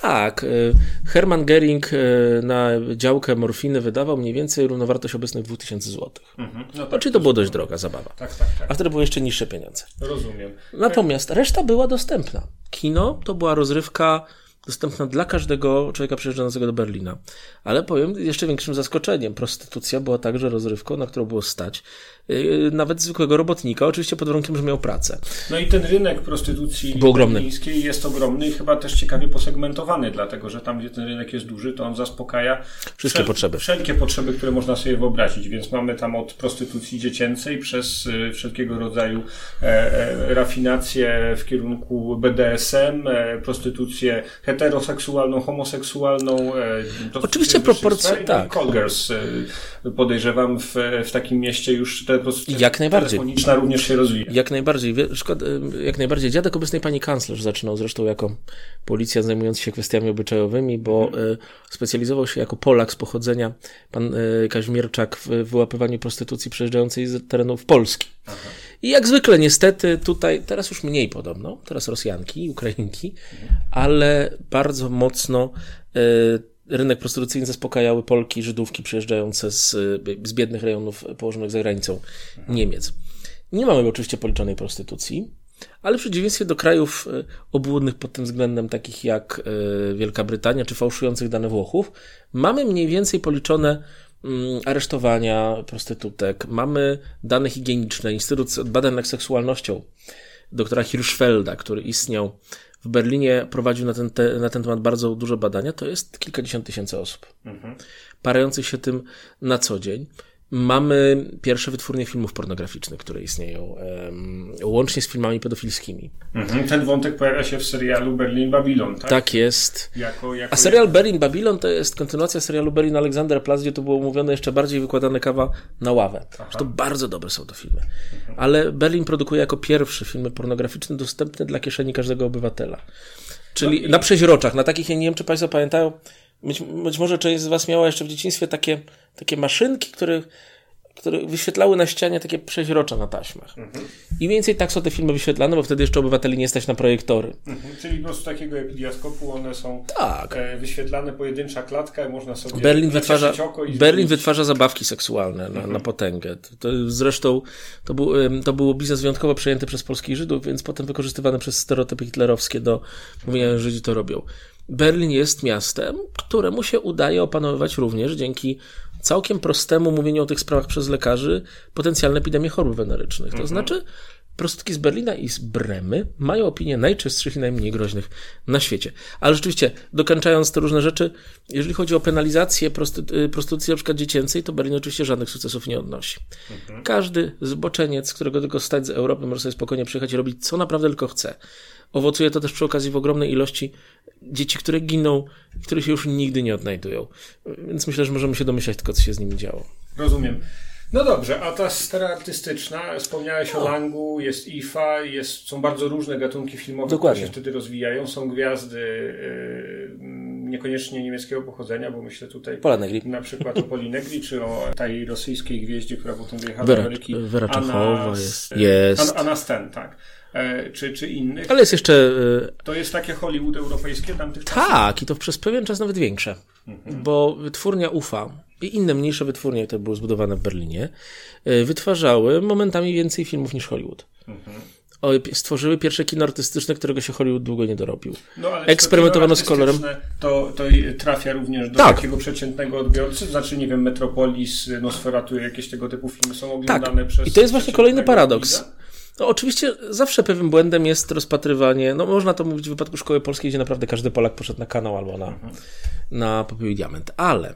Tak. Y, Hermann Gering y, na działkę morfiny wydawał mniej więcej równowartość obecnych 2000 zł. Mhm. No tak, Czyli to było dość droga zabawa. Tak, tak, tak. A wtedy były jeszcze niższe pieniądze. Rozumiem. Natomiast reszta była dostępna. Kino to była rozrywka dostępna dla każdego człowieka przyjeżdżającego do Berlina. Ale powiem jeszcze większym zaskoczeniem. Prostytucja była także rozrywką, na którą było stać. Yy, nawet zwykłego robotnika, oczywiście pod warunkiem, że miał pracę. No i ten rynek prostytucji Był ogromny. jest ogromny i chyba też ciekawie posegmentowany, dlatego że tam, gdzie ten rynek jest duży, to on zaspokaja wszystkie wszel potrzeby. Wszelkie potrzeby, które można sobie wyobrazić, więc mamy tam od prostytucji dziecięcej przez y, wszelkiego rodzaju e, e, rafinację w kierunku BDSM, e, prostytucję heteroseksualną, homoseksualną. E, Oczywiście proporcje, no tak. Colgers e, podejrzewam w, w takim mieście już te jak najbardziej. telefoniczna również się rozwija. Jak najbardziej. Jak najbardziej. Dziadek obecnej pani kanclerz zaczynał zresztą jako policja zajmujący się kwestiami obyczajowymi, bo mhm. specjalizował się jako Polak z pochodzenia, pan Kaźmierczak w wyłapywaniu prostytucji przejeżdżającej z terenów Polski. Aha. I jak zwykle, niestety, tutaj, teraz już mniej podobno, teraz Rosjanki, Ukrainki, ale bardzo mocno rynek prostytucyjny zaspokajały Polki, Żydówki przyjeżdżające z, z biednych rejonów położonych za granicą Niemiec. Nie mamy oczywiście policzonej prostytucji, ale w przeciwieństwie do krajów e, obłudnych pod tym względem, takich jak e, Wielka Brytania czy fałszujących dane Włochów, mamy mniej więcej policzone mm, aresztowania prostytutek, mamy dane higieniczne. Instytut Badań nad Seksualnością doktora Hirschfelda, który istniał w Berlinie, prowadził na ten, te, na ten temat bardzo duże badania, to jest kilkadziesiąt tysięcy osób, mhm. parających się tym na co dzień. Mamy pierwsze wytwórnie filmów pornograficznych, które istnieją, um, łącznie z filmami pedofilskimi. Mhm. Ten wątek pojawia się w serialu Berlin Babylon, tak? Tak jest. Jako, jako... A serial Berlin Babylon to jest kontynuacja serialu Berlin Alexander Platz, gdzie to było mówione jeszcze bardziej wykładane kawa na ławę. To bardzo dobre są to filmy. Mhm. Ale Berlin produkuje jako pierwszy filmy pornograficzne dostępne dla kieszeni każdego obywatela. Czyli no i... na przeźroczach, na takich, ja nie wiem, czy Państwo pamiętają, być, być może część z Was miała jeszcze w dzieciństwie takie, takie maszynki, które, które wyświetlały na ścianie takie przeźrocze na taśmach. Mhm. I więcej tak są te filmy wyświetlane, bo wtedy jeszcze obywateli nie stać na projektory. Mhm. Czyli po prostu takiego epidiaskopu one są tak. e, wyświetlane, pojedyncza klatka, można sobie Berlin wytwarza, Berlin wytwarza zabawki seksualne na, mhm. na potęgę. To, zresztą to był, to był biznes wyjątkowo przejęty przez polskich Żydów, więc potem wykorzystywany przez stereotypy hitlerowskie do mówienia, że Żydzi to robią. Berlin jest miastem, któremu się udaje opanowywać również dzięki całkiem prostemu mówieniu o tych sprawach przez lekarzy potencjalne epidemie chorób wenerycznych. To mhm. znaczy, prostytutki z Berlina i z Bremy mają opinię najczystszych i najmniej groźnych na świecie. Ale rzeczywiście, dokończając te różne rzeczy, jeżeli chodzi o penalizację prosty- prostytucji na przykład dziecięcej, to Berlin oczywiście żadnych sukcesów nie odnosi. Mhm. Każdy zboczeniec, którego tylko stać z Europy, może sobie spokojnie przyjechać i robić co naprawdę tylko chce. Owocuje to też przy okazji w ogromnej ilości dzieci, które giną, które się już nigdy nie odnajdują. Więc myślę, że możemy się domyślać tylko, co się z nimi działo. Rozumiem. No dobrze, a ta sfera artystyczna, wspomniałeś no. o Langu, jest IFA, jest, są bardzo różne gatunki filmowe, Dokładnie. które się wtedy rozwijają, są gwiazdy yy, niekoniecznie niemieckiego pochodzenia, bo myślę tutaj Polanegri. na przykład o Polinegri, czy o tej rosyjskiej gwieździe, która potem wyjechała do Ameryki. Wera Czechowa jest. jest. Anna Sten, tak. E, czy, czy innych. Ale jest jeszcze. E, to jest takie Hollywood europejskie tamtych czasów? Tak, i to przez pewien czas nawet większe. Mhm. Bo wytwórnia UFA i inne mniejsze wytwórnie, które były zbudowane w Berlinie, e, wytwarzały momentami więcej filmów niż Hollywood. Mhm stworzyły pierwsze kino artystyczne, którego się Hollywood długo nie dorobił. No, Eksperymentowano z kolorem. To, to trafia również do tak. takiego przeciętnego odbiorcy, znaczy, nie wiem, Metropolis, Nosferatu, jakieś tego typu filmy są oglądane tak. przez. I to jest właśnie kolejny paradoks. Widza? No oczywiście zawsze pewnym błędem jest rozpatrywanie, no można to mówić w wypadku szkoły polskiej, gdzie naprawdę każdy Polak poszedł na kanał albo na, mhm. na Popiół i Diament, ale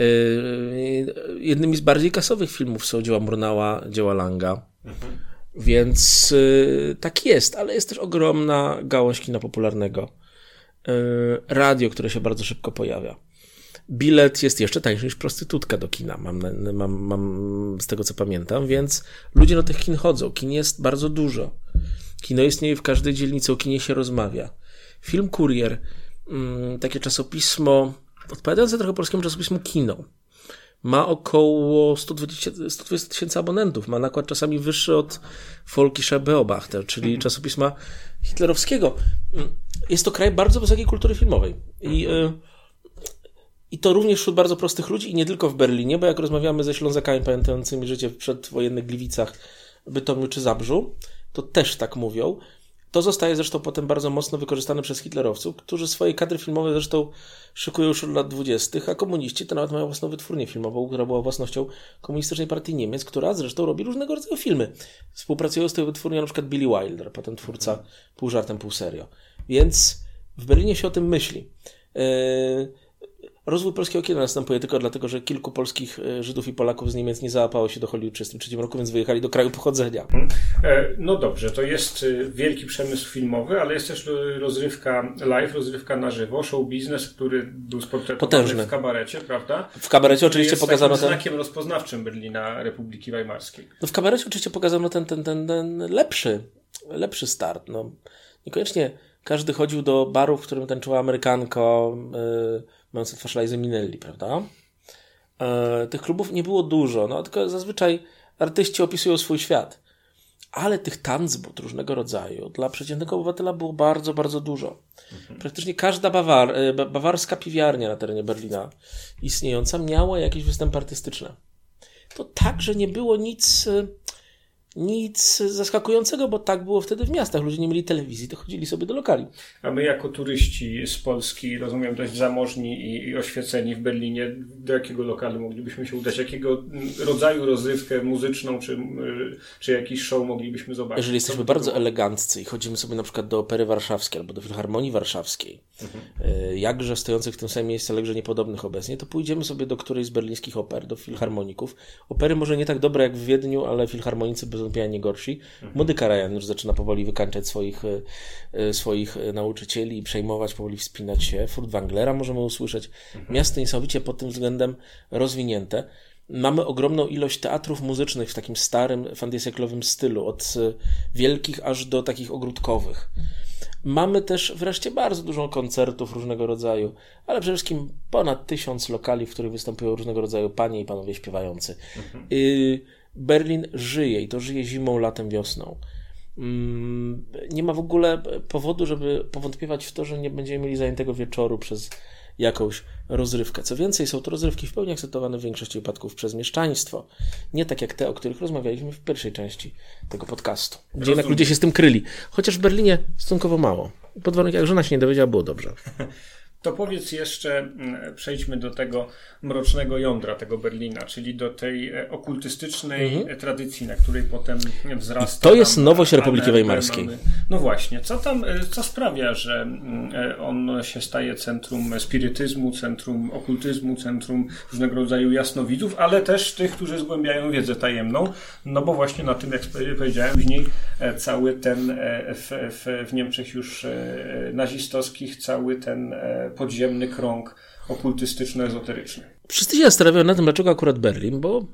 yy, jednymi z bardziej kasowych filmów są dzieła Murnała, dzieła Langa, mhm. więc yy, tak jest, ale jest też ogromna gałąź kina popularnego. Yy, radio, które się bardzo szybko pojawia bilet jest jeszcze tańszy niż prostytutka do kina, mam, mam, mam z tego co pamiętam, więc ludzie do tych kin chodzą. Kin jest bardzo dużo. Kino istnieje w każdej dzielnicy, o kinie się rozmawia. Film Kurier, mm, takie czasopismo, odpowiadające trochę polskiemu czasopismu Kino, ma około 120 tysięcy abonentów. Ma nakład czasami wyższy od Volkischer Beobachter, czyli mhm. czasopisma hitlerowskiego. Mm, jest to kraj bardzo wysokiej kultury filmowej. I y, i to również wśród bardzo prostych ludzi i nie tylko w Berlinie, bo jak rozmawiamy ze Ślązakami pamiętającymi życie w przedwojennych Gliwicach, Bytomiu czy Zabrzu, to też tak mówią. To zostaje zresztą potem bardzo mocno wykorzystane przez hitlerowców, którzy swoje kadry filmowe zresztą szykują już od lat dwudziestych, a komuniści to nawet mają własną wytwórnię filmową, która była własnością Komunistycznej Partii Niemiec, która zresztą robi różnego rodzaju filmy. Współpracują z tą wytwórnią przykład Billy Wilder, potem twórca pół żartem, pół serio. Więc w Berlinie się o tym myśli. Yy Rozwój polskiego kina następuje tylko dlatego, że kilku polskich e, Żydów i Polaków z Niemiec nie załapało się do Hollywood w 1933 roku, więc wyjechali do kraju pochodzenia. Mhm. E, no dobrze, to jest e, wielki przemysł filmowy, ale jest też rozrywka live, rozrywka na żywo, show biznes, który był sportretowany w kabarecie, prawda? W kabarecie oczywiście jest pokazano ten... znakiem rozpoznawczym Berlina Republiki Weimarskiej. No w kabarecie oczywiście pokazano ten, ten, ten, ten lepszy, lepszy start. No, niekoniecznie każdy chodził do baru, w którym tańczyła Amerykanko, yy, mające twarz Liza Minelli, prawda? E, tych klubów nie było dużo, no tylko zazwyczaj artyści opisują swój świat. ale tych tanzbut różnego rodzaju dla przeciętnego obywatela było bardzo, bardzo dużo. Mhm. Praktycznie każda bawar, e, bawarska piwiarnia na terenie Berlina istniejąca miała jakieś występy artystyczne. To także nie było nic e, nic zaskakującego, bo tak było wtedy w miastach. Ludzie nie mieli telewizji, to chodzili sobie do lokali. A my jako turyści z Polski, rozumiem, dość zamożni i, i oświeceni w Berlinie, do jakiego lokalu moglibyśmy się udać? Jakiego rodzaju rozrywkę muzyczną czy, czy jakiś show moglibyśmy zobaczyć? Jeżeli jesteśmy bardzo eleganccy i chodzimy sobie na przykład do Opery Warszawskiej albo do Filharmonii Warszawskiej, mhm. Jakże stojących w tym samym miejscu, ale niepodobnych obecnie, to pójdziemy sobie do którejś z berlińskich oper, do filharmoników. Opery może nie tak dobre jak w Wiedniu, ale filharmonicy bez wątpienia nie gorsi. Mhm. Młody Karajan już zaczyna powoli wykańczać swoich, e, e, swoich e, nauczycieli i przejmować, powoli wspinać się. Furtwanglera możemy usłyszeć. Mhm. Miasto niesamowicie pod tym względem rozwinięte. Mamy ogromną ilość teatrów muzycznych w takim starym, fantazjaklowym stylu, od wielkich aż do takich ogródkowych. Mamy też wreszcie bardzo dużo koncertów różnego rodzaju, ale przede wszystkim ponad tysiąc lokali, w których występują różnego rodzaju panie i panowie śpiewający. Mhm. Y Berlin żyje i to żyje zimą, latem, wiosną. Mm, nie ma w ogóle powodu, żeby powątpiewać w to, że nie będziemy mieli zajętego wieczoru przez jakąś rozrywkę. Co więcej, są to rozrywki w pełni akceptowane w większości wypadków przez mieszczaństwo. Nie tak jak te, o których rozmawialiśmy w pierwszej części tego podcastu, gdzie jednak ludzie się z tym kryli. Chociaż w Berlinie stosunkowo mało. Pod warunkiem, jak żona się nie dowiedziała, było dobrze. To powiedz jeszcze, przejdźmy do tego mrocznego jądra tego Berlina, czyli do tej e, okultystycznej mhm. tradycji, na której potem wzrasta. I to jest nowość Republiki Weimarskiej. No właśnie, co tam, e, co sprawia, że e, on się staje centrum spirytyzmu, centrum okultyzmu, centrum różnego rodzaju jasnowidzów, ale też tych, którzy zgłębiają wiedzę tajemną, no bo właśnie na tym, jak powiedziałem, w niej cały ten w, w, w Niemczech już nazistowskich, cały ten podziemny krąg okultystyczno-ezoteryczny. Wszyscy się zastanawiają na tym, dlaczego akurat Berlin, bo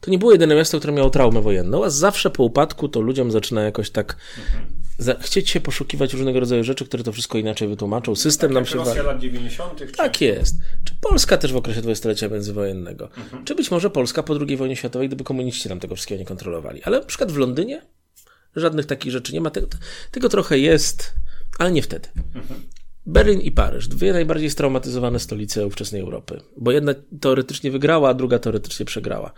to nie było jedyne miasto, które miało traumę wojenną, a zawsze po upadku to ludziom zaczyna jakoś tak mhm. chcieć się poszukiwać różnego rodzaju rzeczy, które to wszystko inaczej wytłumaczą. System tak, nam się... Rosja lat 90. Czy... Tak jest. Czy Polska też w okresie dwudziestolecia międzywojennego? Mhm. Czy być może Polska po II wojnie światowej, gdyby komuniści tam tego wszystkiego nie kontrolowali? Ale na przykład w Londynie żadnych takich rzeczy nie ma. Tego, tego trochę jest, ale nie wtedy. Berlin i Paryż, dwie najbardziej straumatyzowane stolice ówczesnej Europy, bo jedna teoretycznie wygrała, a druga teoretycznie przegrała.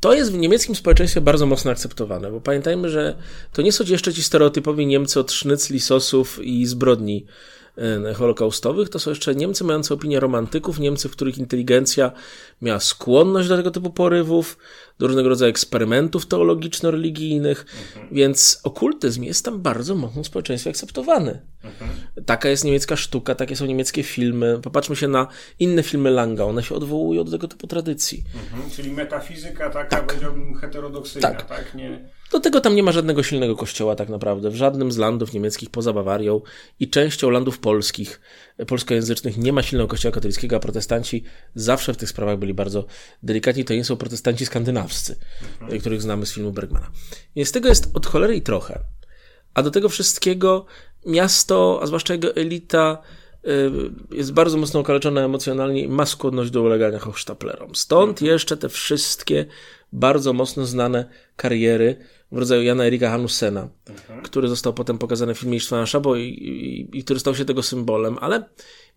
To jest w niemieckim społeczeństwie bardzo mocno akceptowane, bo pamiętajmy, że to nie są jeszcze ci stereotypowi Niemcy od sznycli, sosów i zbrodni holokaustowych, to są jeszcze Niemcy mające opinię romantyków, Niemcy, w których inteligencja miała skłonność do tego typu porywów, do różnego rodzaju eksperymentów teologiczno-religijnych, mhm. więc okultyzm jest tam bardzo mocno w społeczeństwie akceptowany. Mhm. Taka jest niemiecka sztuka, takie są niemieckie filmy. Popatrzmy się na inne filmy Langa, one się odwołują do tego typu tradycji. Mhm. Czyli metafizyka taka, tak. powiedziałbym, heterodoksyjna, tak? tak? Nie... Do tego tam nie ma żadnego silnego kościoła tak naprawdę. W żadnym z landów niemieckich poza Bawarią i częścią landów polskich, polskojęzycznych nie ma silnego kościoła katolickiego, a protestanci zawsze w tych sprawach byli bardzo delikatni. To nie są protestanci skandynawscy, mhm. których znamy z filmu Bergmana. Więc tego jest od cholery i trochę. A do tego wszystkiego miasto, a zwłaszcza jego elita, y, jest bardzo mocno okaleczona emocjonalnie i ma skłonność do ulegania hochsztaplerom. Stąd mhm. jeszcze te wszystkie bardzo mocno znane kariery w rodzaju Jana Erika Hanussena, mhm. który został potem pokazany w filmie Istwana Szabo i, i, i który stał się tego symbolem, ale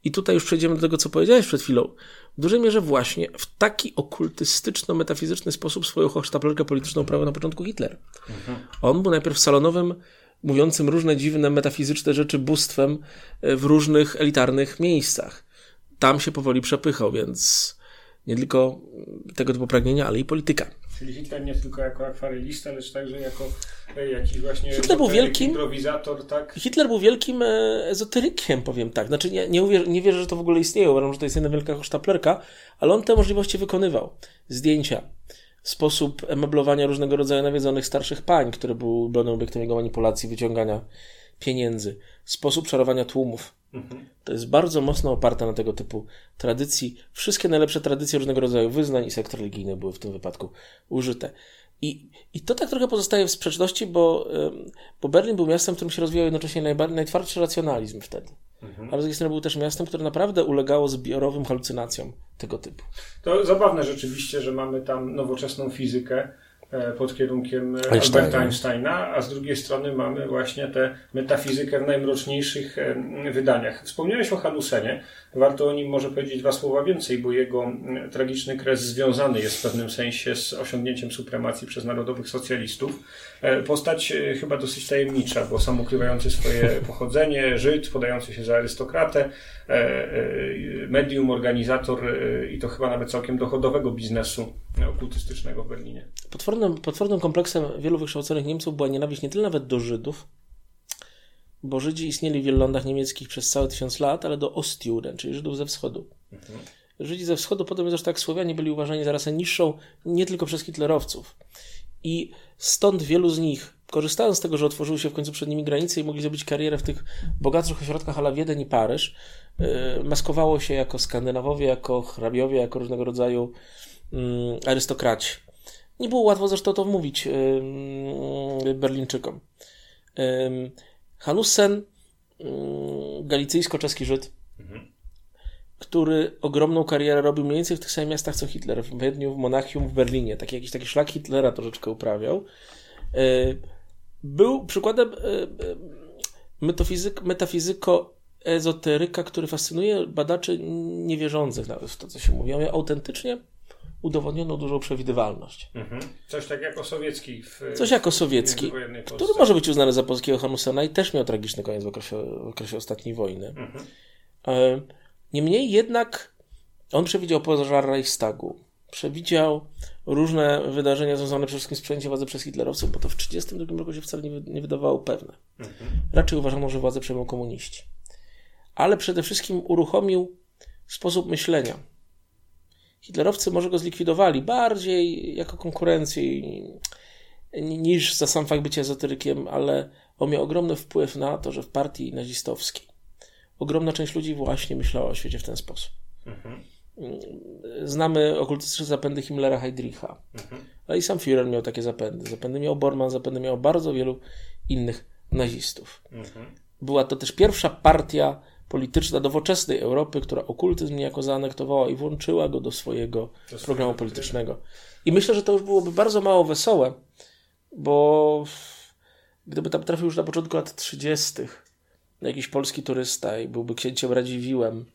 i tutaj już przejdziemy do tego, co powiedziałeś przed chwilą. W dużej mierze właśnie w taki okultystyczno-metafizyczny sposób swoją hochsztaplerkę polityczną prawił na początku Hitler. Mhm. On był najpierw salonowym, mówiącym różne dziwne metafizyczne rzeczy bóstwem e, w różnych elitarnych miejscach. Tam się powoli przepychał, więc nie tylko tego typu pragnienia, ale i polityka. Czyli Hitler nie tylko jako akwarelista, lecz także jako e, jakiś właśnie Hitler był wielkim, improwizator, tak? Hitler był wielkim e, ezoterykiem, powiem tak. Znaczy nie, nie, uwierzę, nie wierzę, że to w ogóle istnieje, uważam, że to jest jedna wielka sztaplerka, ale on te możliwości wykonywał. Zdjęcia, sposób emeblowania różnego rodzaju nawiedzonych starszych pań, które były obiektem jego manipulacji, wyciągania pieniędzy, sposób czarowania tłumów. Mhm. To jest bardzo mocno oparte na tego typu tradycji. Wszystkie najlepsze tradycje różnego rodzaju wyznań i sekt religijnych były w tym wypadku użyte. I, I to tak trochę pozostaje w sprzeczności, bo, bo Berlin był miastem, w którym się rozwijał jednocześnie najbardziej, najtwardszy racjonalizm wtedy. Mhm. Ale z drugiej strony był też miastem, które naprawdę ulegało zbiorowym halucynacjom tego typu. To zabawne rzeczywiście, że mamy tam nowoczesną fizykę, pod kierunkiem Einsteina. Alberta Einsteina, a z drugiej strony mamy właśnie tę metafizykę w najmroczniejszych wydaniach. Wspomniałeś o Hanusenie. Warto o nim może powiedzieć dwa słowa więcej, bo jego tragiczny kres związany jest w pewnym sensie z osiągnięciem supremacji przez narodowych socjalistów. Postać chyba dosyć tajemnicza, bo sam ukrywający swoje pochodzenie, Żyd, podający się za arystokratę, medium, organizator i to chyba nawet całkiem dochodowego biznesu okultystycznego w Berlinie. Potwornym, potwornym kompleksem wielu wykształconych Niemców była nienawiść nie tyle nawet do Żydów, bo Żydzi istnieli w wielu lądach niemieckich przez całe tysiąc lat, ale do Ostjuden, czyli Żydów ze wschodu. Mhm. Żydzi ze wschodu, potem zresztą tak Słowianie byli uważani za rasę niższą nie tylko przez hitlerowców. I stąd wielu z nich, korzystając z tego, że otworzyły się w końcu przed nimi granice i mogli zrobić karierę w tych bogatszych ośrodkach ala Wiedeń i Paryż, yy, maskowało się jako Skandynawowie, jako hrabiowie, jako różnego rodzaju yy, arystokraci. Nie było łatwo zresztą to mówić yy, Berlińczykom. Hanussen, galicyjsko-czeski Żyd, mhm. który ogromną karierę robił mniej więcej w tych samych miastach co Hitler, w Wiedniu, w Monachium, w Berlinie. Taki jakiś taki szlak Hitlera troszeczkę uprawiał. Był przykładem metafizyk, metafizyko-ezoteryka, który fascynuje badaczy niewierzących nawet w to, co się mówi. On autentycznie udowodniono dużą przewidywalność. Mhm. Coś tak jako sowiecki. W, Coś jako sowiecki, który może być uznany za polskiego Hanussena i też miał tragiczny koniec w okresie, w okresie ostatniej wojny. Mhm. Niemniej jednak on przewidział pożar Reichstagu. Przewidział różne wydarzenia związane przede wszystkim z przejęciem władzy przez hitlerowców, bo to w 1932 roku się wcale nie, nie wydawało pewne. Mhm. Raczej uważano, że władzę przejmą komuniści. Ale przede wszystkim uruchomił sposób myślenia hitlerowcy może go zlikwidowali bardziej jako konkurencję niż za sam fakt bycia ezoterykiem, ale on miał ogromny wpływ na to, że w partii nazistowskiej ogromna część ludzi właśnie myślała o świecie w ten sposób. Mhm. Znamy okultystyczne zapędy Himmlera Heydricha, mhm. ale i sam Führer miał takie zapędy. Zapędy miał Bormann, zapędy miał bardzo wielu innych nazistów. Mhm. Była to też pierwsza partia polityczna nowoczesnej Europy, która okultyzm niejako zaanektowała i włączyła go do swojego programu politycznego. I myślę, że to już byłoby bardzo mało wesołe, bo gdyby tam trafił już na początku lat 30. jakiś polski turysta i byłby księciem Radziwiłem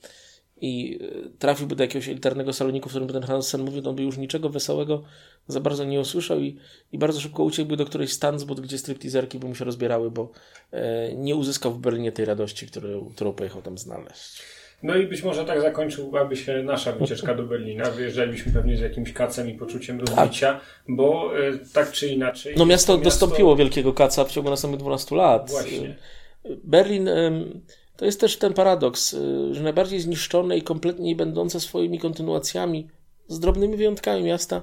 i e, trafiłby do jakiegoś elitarnego saloniku, w którym ten Hansen mówił, on by już niczego wesołego za bardzo nie usłyszał i, i bardzo szybko uciekłby do którejś Stansbud, gdzie stripteaserki by mu się rozbierały, bo e, nie uzyskał w Berlinie tej radości, którą, którą pojechał tam znaleźć. No i być może tak zakończyłaby się nasza wycieczka do Berlina. Wyjeżdżalibyśmy pewnie z jakimś kacem i poczuciem rozbicia, tak. bo e, tak czy inaczej. No miasto, miasto dostąpiło wielkiego kaca w ciągu następnych 12 lat. Właśnie. Berlin to jest też ten paradoks, y, że najbardziej zniszczone i kompletnie nie będące swoimi kontynuacjami, z drobnymi wyjątkami miasta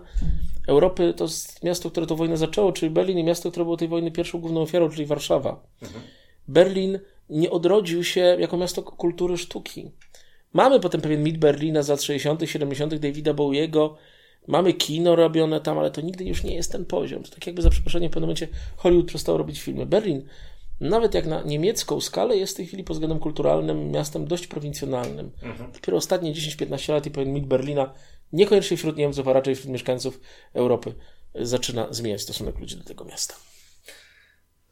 Europy, to jest miasto, które tę wojnę zaczęło, czyli Berlin i miasto, które było tej wojny pierwszą główną ofiarą, czyli Warszawa. Mhm. Berlin nie odrodził się jako miasto kultury sztuki. Mamy potem pewien mit Berlina z lat 60., 70., Davida Bowiego, mamy kino robione tam, ale to nigdy już nie jest ten poziom. To tak jakby za przeproszeniem w pewnym momencie Hollywood przestał robić filmy. Berlin nawet jak na niemiecką skalę, jest w tej chwili pod względem kulturalnym miastem dość prowincjonalnym. Mhm. Dopiero ostatnie 10-15 lat i pewien mit Berlina, niekoniecznie wśród Niemców, a raczej wśród mieszkańców Europy, zaczyna zmieniać stosunek ludzi do tego miasta.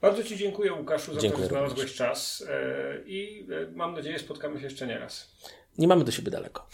Bardzo Ci dziękuję, Łukaszu, za dziękuję to, że znalazłeś czas e, i e, mam nadzieję, spotkamy się jeszcze nie raz. Nie mamy do siebie daleko.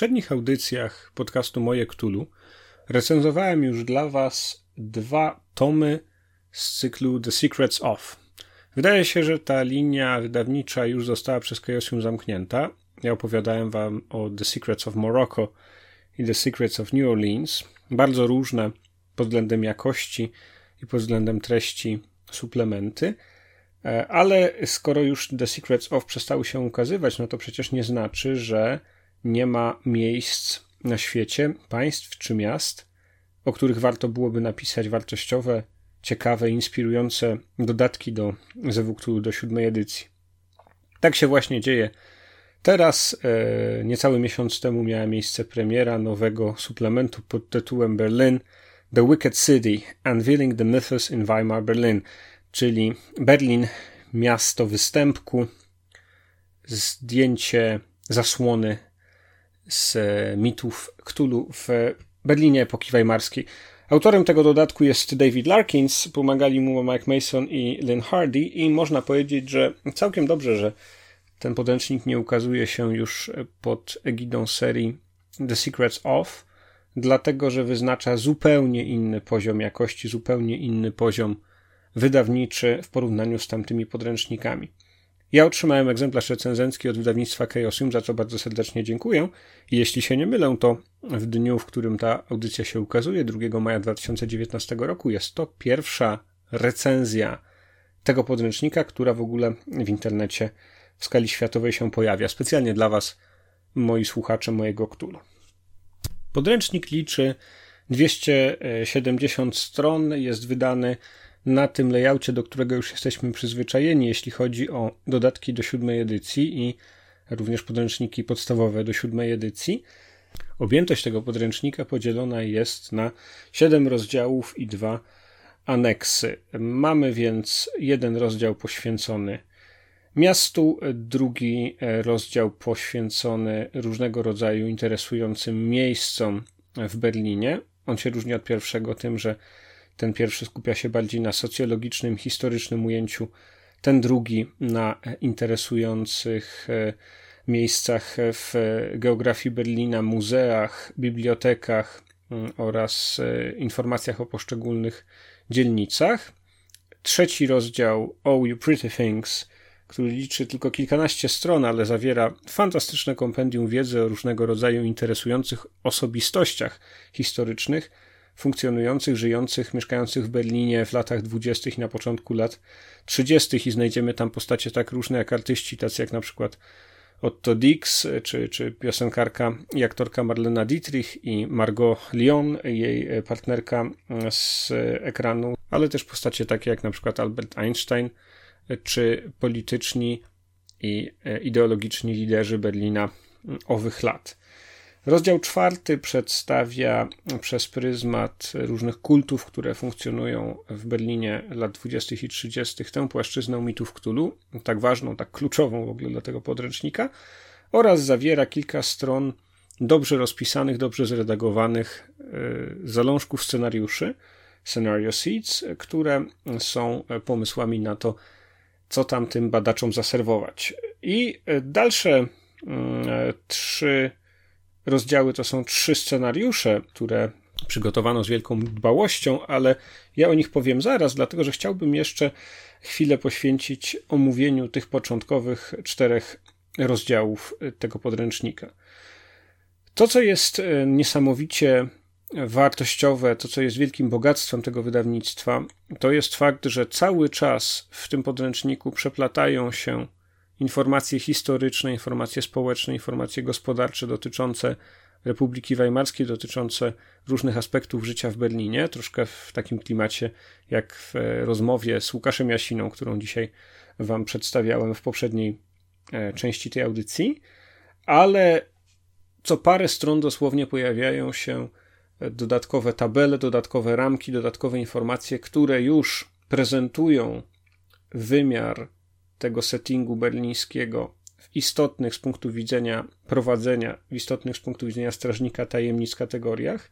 Poprzednich audycjach podcastu Moje Ktulu recenzowałem już dla Was dwa tomy z cyklu The Secrets of. Wydaje się, że ta linia wydawnicza już została przez Chaosium zamknięta. Ja opowiadałem Wam o The Secrets of Morocco i The Secrets of New Orleans. Bardzo różne pod względem jakości i pod względem treści suplementy. E, ale skoro już The Secrets of przestały się ukazywać, no to przecież nie znaczy, że nie ma miejsc na świecie, państw czy miast, o których warto byłoby napisać wartościowe, ciekawe, inspirujące dodatki do ZWKTU do siódmej edycji. Tak się właśnie dzieje. Teraz, e, niecały miesiąc temu, miała miejsce premiera nowego suplementu pod tytułem Berlin The Wicked City Unveiling the Mythos in Weimar Berlin, czyli Berlin, miasto występku, zdjęcie zasłony z mitów Cthulhu w Berlinie epoki weimarskiej. Autorem tego dodatku jest David Larkins, pomagali mu Mike Mason i Lynn Hardy i można powiedzieć, że całkiem dobrze, że ten podręcznik nie ukazuje się już pod egidą serii The Secrets of, dlatego że wyznacza zupełnie inny poziom jakości, zupełnie inny poziom wydawniczy w porównaniu z tamtymi podręcznikami. Ja otrzymałem egzemplarz recenzencki od wydawnictwa Chaosium, za co bardzo serdecznie dziękuję. Jeśli się nie mylę, to w dniu, w którym ta audycja się ukazuje, 2 maja 2019 roku, jest to pierwsza recenzja tego podręcznika, która w ogóle w internecie w skali światowej się pojawia. Specjalnie dla Was, moi słuchacze mojego Ktulu. Podręcznik liczy 270 stron, jest wydany na tym layoutie, do którego już jesteśmy przyzwyczajeni, jeśli chodzi o dodatki do siódmej edycji i również podręczniki podstawowe do siódmej edycji. Objętość tego podręcznika podzielona jest na 7 rozdziałów i dwa aneksy. Mamy więc jeden rozdział poświęcony miastu, drugi rozdział poświęcony różnego rodzaju interesującym miejscom w Berlinie. On się różni od pierwszego tym, że ten pierwszy skupia się bardziej na socjologicznym, historycznym ujęciu, ten drugi na interesujących e, miejscach w geografii Berlina, muzeach, bibliotekach mm, oraz e, informacjach o poszczególnych dzielnicach. Trzeci rozdział Oh You Pretty Things, który liczy tylko kilkanaście stron, ale zawiera fantastyczne kompendium wiedzy o różnego rodzaju interesujących osobistościach historycznych, funkcjonujących, żyjących, mieszkających w Berlinie w latach dwudziestych i na początku lat trzydziestych i znajdziemy tam postacie tak różne jak artyści, tacy jak na przykład Otto Dix, czy, czy piosenkarka i aktorka Marlena Dietrich i Margot Lyon, jej partnerka z ekranu, ale też postacie takie jak na przykład Albert Einstein, czy polityczni i ideologiczni liderzy Berlina owych lat. Rozdział czwarty przedstawia przez pryzmat różnych kultów, które funkcjonują w Berlinie lat 20. i 30. tę płaszczyznę mitów Cthulhu, tak ważną, tak kluczową w ogóle dla tego podręcznika, oraz zawiera kilka stron dobrze rozpisanych, dobrze zredagowanych e, zalążków scenariuszy, scenario seeds, które są pomysłami na to, co tam tym badaczom zaserwować. I dalsze mm, trzy rozdziały to są trzy scenariusze, które przygotowano z wielką dbałością, ale ja o nich powiem zaraz, dlatego że chciałbym jeszcze chwilę poświęcić omówieniu tych początkowych czterech rozdziałów tego podręcznika. To, co jest e, niesamowicie wartościowe, to, co jest wielkim bogactwem tego wydawnictwa, to jest fakt, że cały czas w tym podręczniku przeplatają się informacje historyczne, informacje społeczne, informacje gospodarcze dotyczące Republiki Weimarskiej, dotyczące różnych aspektów życia w Berlinie, troszkę w takim klimacie jak w e, rozmowie z Łukaszem Jasiną, którą dzisiaj Wam przedstawiałem w poprzedniej e, części tej audycji, ale co parę stron dosłownie pojawiają się e, dodatkowe tabele, dodatkowe ramki, dodatkowe informacje, które już prezentują wymiar tego settingu berlińskiego w istotnych z punktu widzenia prowadzenia, w istotnych z punktu widzenia strażnika tajemnic kategoriach,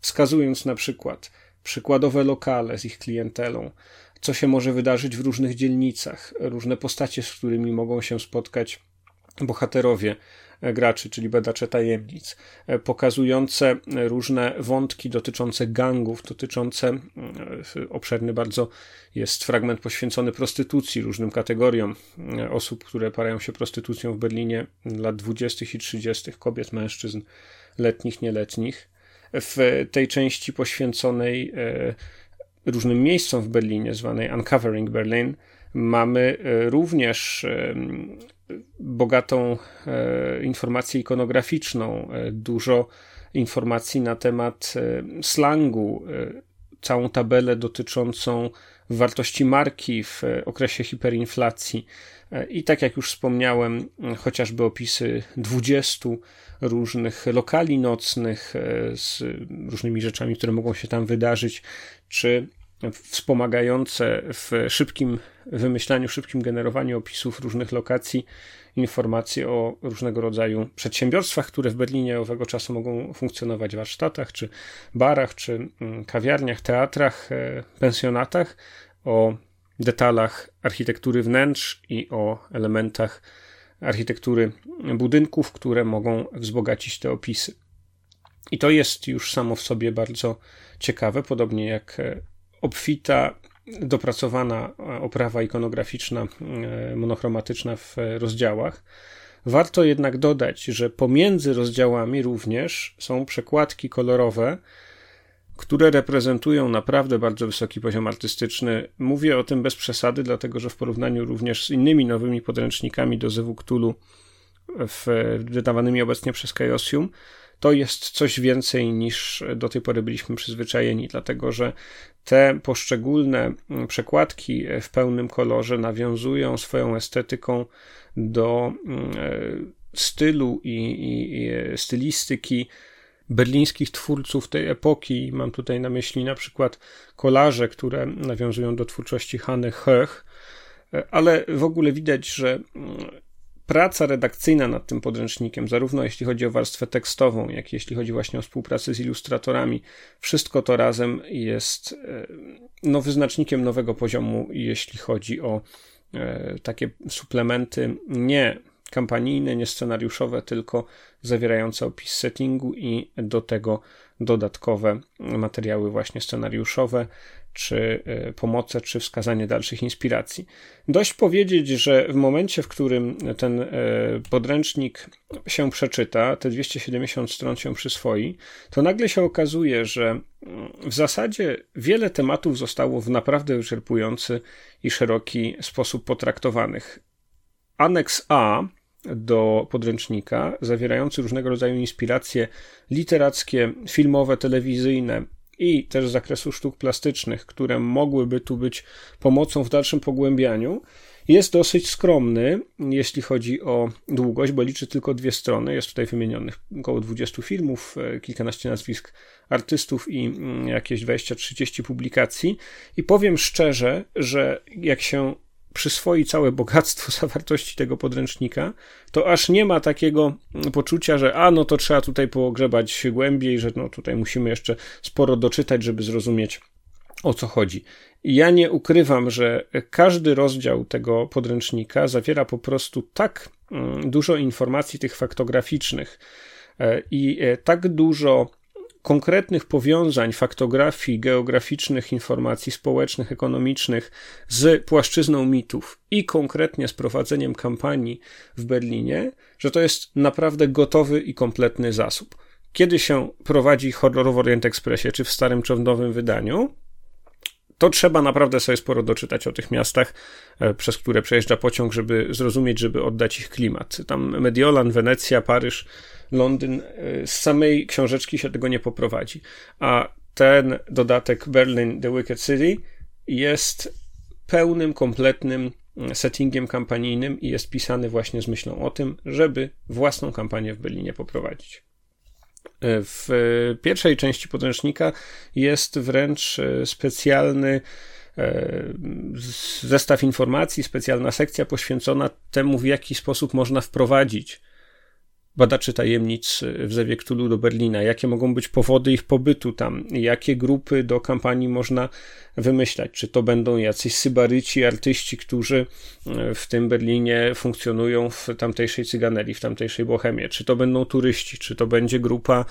wskazując na przykład przykładowe lokale z ich klientelą, co się może wydarzyć w różnych dzielnicach, różne postacie, z którymi mogą się spotkać bohaterowie graczy, czyli badacze tajemnic, pokazujące różne wątki dotyczące gangów, dotyczące obszerny bardzo jest fragment poświęcony prostytucji, różnym kategoriom osób, które parają się prostytucją w Berlinie lat 20. i 30., kobiet, mężczyzn, letnich, nieletnich. W tej części poświęconej e, różnym miejscom w Berlinie, zwanej Uncovering Berlin, mamy e, również e, bogatą informację ikonograficzną, dużo informacji na temat slangu, całą tabelę dotyczącą wartości marki w okresie hiperinflacji. I tak jak już wspomniałem, chociażby opisy 20 różnych lokali nocnych z różnymi rzeczami, które mogą się tam wydarzyć, czy wspomagające w szybkim wymyślaniu, szybkim generowaniu opisów różnych lokacji informacje o różnego rodzaju przedsiębiorstwach, które w Berlinie owego czasu mogą funkcjonować w warsztatach, czy barach, czy mm, kawiarniach, teatrach, e, pensjonatach, o detalach architektury wnętrz i o elementach architektury budynków, które mogą wzbogacić te opisy. I to jest już samo w sobie bardzo ciekawe, podobnie jak e, obfita, dopracowana oprawa ikonograficzna, e, monochromatyczna w rozdziałach. Warto jednak dodać, że pomiędzy rozdziałami również są przekładki kolorowe, które reprezentują naprawdę bardzo wysoki poziom artystyczny. Mówię o tym bez przesady, dlatego że w porównaniu również z innymi nowymi podręcznikami do Zewu Cthulhu w, wydawanymi obecnie przez Chaosium, to jest coś więcej niż do tej pory byliśmy przyzwyczajeni, dlatego że te poszczególne przekładki w pełnym kolorze nawiązują swoją estetyką do mm, stylu i, i, i stylistyki berlińskich twórców tej epoki. Mam tutaj na myśli na przykład kolarze, które nawiązują do twórczości Hanny Höch, ale w ogóle widać, że mm, praca redakcyjna nad tym podręcznikiem, zarówno jeśli chodzi o warstwę tekstową, jak i jeśli chodzi właśnie o współpracę z ilustratorami, wszystko to razem jest e, no, wyznacznikiem nowego poziomu, jeśli chodzi o e, takie suplementy nie kampanijne, nie scenariuszowe, tylko zawierające opis settingu i do tego dodatkowe materiały właśnie scenariuszowe, czy e, pomoce, czy wskazanie dalszych inspiracji. Dość powiedzieć, że w momencie, w którym ten e, podręcznik się przeczyta, te 270 stron się przyswoi, to nagle się okazuje, że mm, w zasadzie wiele tematów zostało w naprawdę wyczerpujący i szeroki sposób potraktowanych. Aneks A do podręcznika, zawierający różnego rodzaju inspiracje literackie, filmowe, telewizyjne i też z zakresu sztuk plastycznych, które mogłyby tu być pomocą w dalszym pogłębianiu, jest dosyć skromny, jeśli chodzi o długość, bo liczy tylko dwie strony. Jest tutaj wymienionych około 20 filmów, e, kilkanaście nazwisk artystów i mm, jakieś 20-30 publikacji. I powiem szczerze, że jak się przyswoi całe bogactwo zawartości tego podręcznika, to aż nie ma takiego poczucia, że a no to trzeba tutaj pogrzebać głębiej, że no tutaj musimy jeszcze sporo doczytać, żeby zrozumieć o co chodzi. Ja nie ukrywam, że każdy rozdział tego podręcznika zawiera po prostu tak mm, dużo informacji tych faktograficznych e, i e, tak dużo konkretnych powiązań faktografii, geograficznych, informacji społecznych, ekonomicznych z płaszczyzną mitów i konkretnie z prowadzeniem kampanii w Berlinie, że to jest naprawdę gotowy i kompletny zasób. Kiedy się prowadzi horror w Orient Expressie, czy w starym czy w nowym wydaniu, to trzeba naprawdę sobie sporo doczytać o tych miastach, e, przez które przejeżdża pociąg, żeby zrozumieć, żeby oddać ich klimat. Tam Mediolan, Wenecja, Paryż, Londyn, e, z samej książeczki się tego nie poprowadzi. A ten dodatek Berlin The Wicked City jest pełnym, kompletnym mm, settingiem kampanijnym i jest pisany właśnie z myślą o tym, żeby własną kampanię w Berlinie poprowadzić. E, w pierwszej części podręcznika jest wręcz e, specjalny zestaw informacji, specjalna sekcja poświęcona temu, w jaki sposób można wprowadzić badaczy tajemnic w Zewie Cthulhu do Berlina, jakie mogą być powody ich pobytu tam, jakie grupy do kampanii można wymyślać, czy to będą jacyś sybaryci, artyści, którzy e, w tym Berlinie funkcjonują w tamtejszej cyganerii, w tamtejszej bohemie, czy to będą turyści, czy to będzie grupa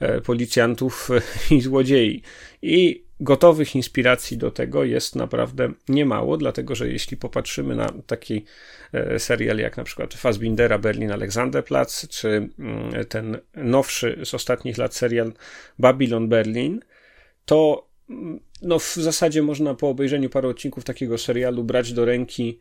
e, policjantów i złodziei. I gotowych inspiracji do tego jest naprawdę niemało, dlatego że jeśli popatrzymy na taki e, serial jak na przykład Fassbindera Berlin Alexanderplatz, czy mm, ten nowszy z ostatnich lat serial Babylon Berlin, to mm, no w zasadzie można po obejrzeniu paru odcinków takiego serialu brać do ręki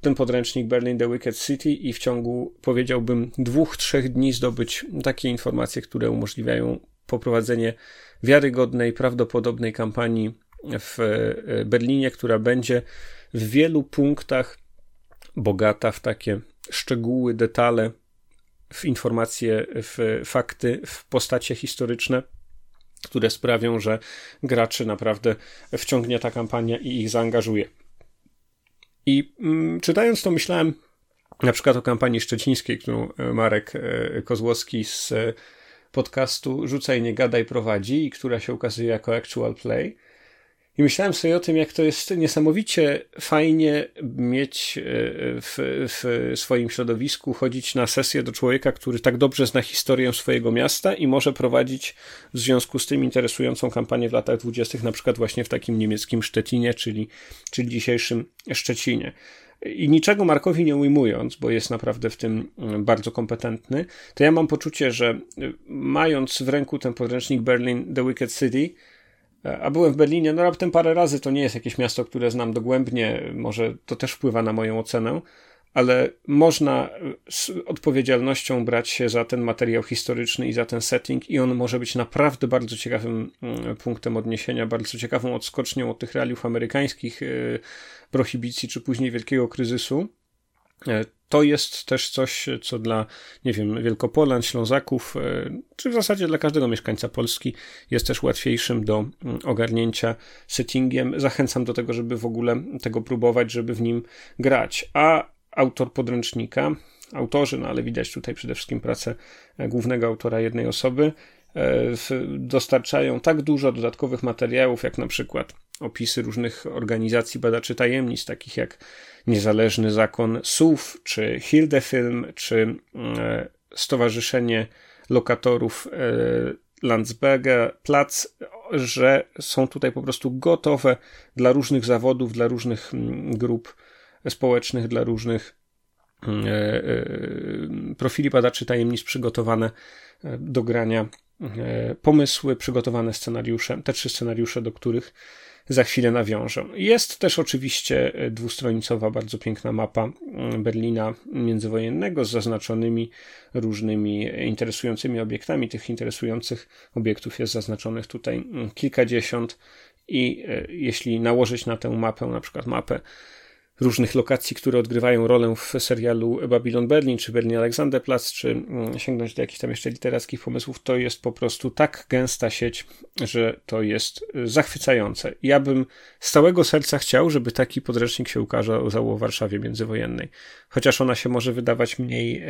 ten podręcznik Berlin The Wicked City i w ciągu, powiedziałbym, dwóch, trzech dni zdobyć takie informacje, które umożliwiają poprowadzenie wiarygodnej, prawdopodobnej kampanii w e, Berlinie, która będzie w wielu punktach bogata w takie szczegóły, detale, w informacje, w fakty, w postacie historyczne, które sprawią, że graczy naprawdę wciągnie ta kampania i ich zaangażuje. I mm, czytając to, myślałem na przykład o kampanii szczecińskiej, którą Marek e, Kozłowski z podcastu Rzucaj, nie gadaj prowadzi i która się ukazuje jako actual play. I myślałem sobie o tym, jak to jest niesamowicie fajnie mieć e, w, w, swoim środowisku, chodzić na sesję do człowieka, który tak dobrze zna historię swojego miasta i może prowadzić w związku z tym interesującą kampanię w latach dwudziestych, na przykład właśnie w takim niemieckim Szczecinie, czyli, czyli dzisiejszym Szczecinie. I niczego Markowi nie ujmując, bo jest naprawdę w tym mm, bardzo kompetentny, to ja mam poczucie, że y, mając w ręku ten podręcznik Berlin The Wicked City, e, a byłem w Berlinie, no raptem parę razy, to nie jest jakieś miasto, które znam dogłębnie, może to też wpływa na moją ocenę, ale można z odpowiedzialnością brać się za ten materiał historyczny i za ten setting, i on może być naprawdę bardzo ciekawym mm, punktem odniesienia, bardzo ciekawą odskocznią od tych realiów amerykańskich y, prohibicji czy później wielkiego kryzysu. E, to jest też coś, co dla, nie wiem, Wielkopolan, Ślązaków, e, czy w zasadzie dla każdego mieszkańca Polski jest też łatwiejszym do mm, ogarnięcia settingiem. Zachęcam do tego, żeby w ogóle tego próbować, żeby w nim grać. A autor podręcznika, autorzy, no ale widać tutaj przede wszystkim pracę e, głównego autora jednej osoby, dostarczają tak dużo dodatkowych materiałów, jak na przykład opisy różnych organizacji badaczy tajemnic, takich jak Niezależny Zakon SUF, czy Hildefilm, czy e, Stowarzyszenie Lokatorów e, Landsberga Plac, że są tutaj po prostu gotowe dla różnych zawodów, dla różnych grup społecznych, dla różnych e, profili badaczy tajemnic przygotowane do grania pomysły, przygotowane scenariusze, te trzy scenariusze, do których za chwilę nawiążę. Jest też oczywiście e, dwustronicowa, bardzo piękna mapa mm, Berlina międzywojennego z zaznaczonymi różnymi interesującymi obiektami. Tych interesujących obiektów jest zaznaczonych tutaj mm, kilkadziesiąt i e, jeśli nałożyć na tę mapę, na przykład mapę różnych lokacji, które odgrywają rolę w serialu Babylon Berlin, czy Berlin Alexanderplatz, czy mm, sięgnąć do jakichś tam jeszcze literackich pomysłów, to jest po prostu tak gęsta sieć, że to jest y, zachwycające. Ja bym z całego serca chciał, żeby taki podręcznik się ukazał w Warszawie międzywojennej. Chociaż ona się może wydawać mniej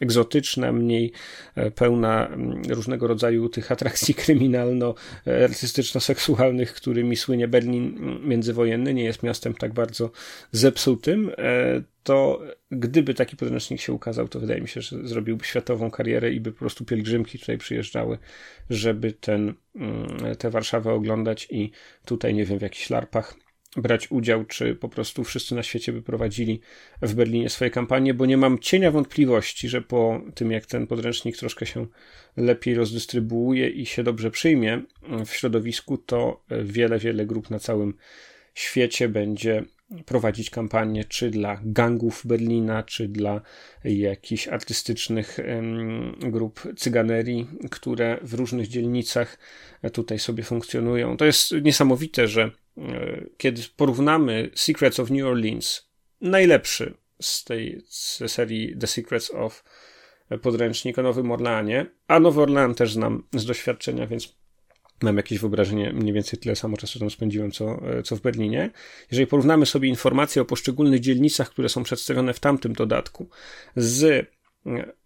egzotyczna, mniej e, pełna mm, różnego rodzaju tych atrakcji kryminalno-artystyczno-seksualnych, którymi słynie Berlin mm, międzywojenny, nie jest miastem tak bardzo zepsutym, e, to gdyby taki podręcznik się ukazał, to wydaje mi się, że zrobiłby światową karierę i by po prostu pielgrzymki tutaj przyjeżdżały, żeby ten, mm, tę Warszawę oglądać i tutaj, nie wiem, w jakichś larpach brać udział, czy po prostu wszyscy na świecie by prowadzili w Berlinie swoje kampanie, bo nie mam cienia wątpliwości, że po tym, jak ten podręcznik troszkę się lepiej rozdystrybuuje i się dobrze przyjmie w środowisku, to wiele, wiele grup na całym świecie będzie prowadzić kampanię czy dla gangów Berlina, czy dla jakichś artystycznych grup cyganerii, które w różnych dzielnicach tutaj sobie funkcjonują. To jest niesamowite, że e, kiedy porównamy Secrets of New Orleans, najlepszy z tej z serii The Secrets of podręcznik o Nowym Orleanie, a Nowy Orlean też znam z doświadczenia, więc mam jakieś wyobrażenie, mniej więcej tyle samo czasu tam spędziłem, co, co w Berlinie. Jeżeli porównamy sobie informacje o poszczególnych dzielnicach, które są przedstawione w tamtym dodatku, z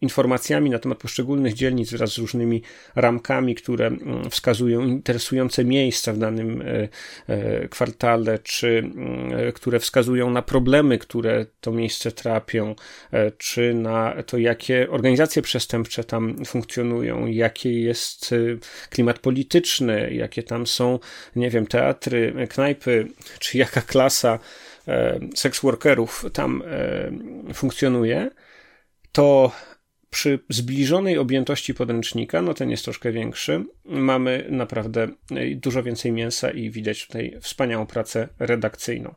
informacjami na temat poszczególnych dzielnic wraz z różnymi ramkami, które mm, wskazują interesujące miejsca w danym e, e, kwartale, czy mm, które wskazują na problemy, które to miejsce trapią, e, czy na to, jakie organizacje przestępcze tam funkcjonują, jaki jest klimat polityczny, jakie tam są, nie wiem, teatry, knajpy, czy jaka klasa seks workerów tam funkcjonuje to przy zbliżonej objętości podręcznika, no ten jest troszkę większy, mamy naprawdę dużo więcej mięsa i widać tutaj wspaniałą pracę redakcyjną.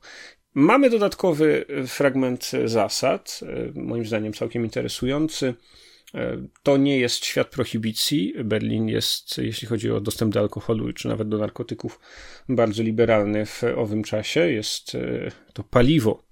Mamy dodatkowy fragment zasad, moim zdaniem całkiem interesujący. To nie jest świat prohibicji. Berlin jest, jeśli chodzi o dostęp do alkoholu czy nawet do narkotyków, bardzo liberalny w owym czasie. Jest to paliwo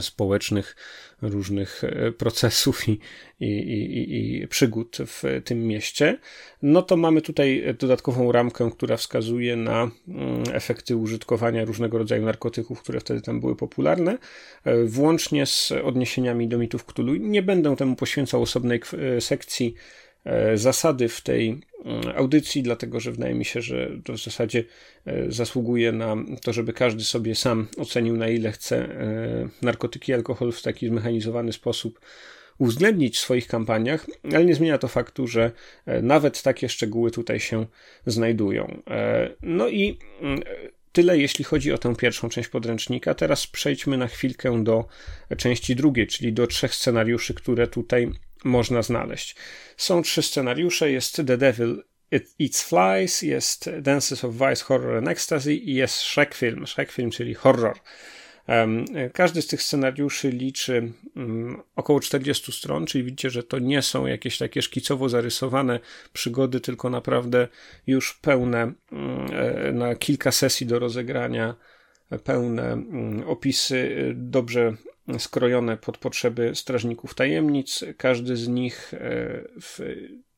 społecznych różnych e, procesów i, i, i, i, przygód w tym mieście, no to mamy tutaj dodatkową ramkę, która wskazuje na mm, efekty użytkowania różnego rodzaju narkotyków, które wtedy tam były popularne, e, włącznie z odniesieniami do mitów Cthulhu. Nie będę temu poświęcał osobnej e, sekcji zasady w tej mm, audycji, dlatego że wydaje mi się, że to w zasadzie e, zasługuje na to, żeby każdy sobie sam ocenił, na ile chce e, narkotyki i alkohol w taki zmechanizowany sposób uwzględnić w swoich kampaniach, ale nie zmienia to faktu, że nawet takie szczegóły tutaj się znajdują. No i mm, tyle, jeśli chodzi o tę pierwszą część podręcznika. Teraz przejdźmy na chwilkę do części drugiej, czyli do trzech scenariuszy, które tutaj można znaleźć. Są trzy scenariusze, jest The Devil It Eats Flies, jest Dances of Vice, Horror and Ecstasy i jest Shrek Film, Shrek Film, czyli horror. Każdy z tych scenariuszy liczy mm, około 40 stron, czyli widzicie, że to nie są jakieś takie szkicowo zarysowane przygody, tylko naprawdę już pełne mm, e, na kilka sesji do rozegrania, pełne mm, opisy, dobrze skrojone pod potrzeby strażników tajemnic. Każdy z nich e, w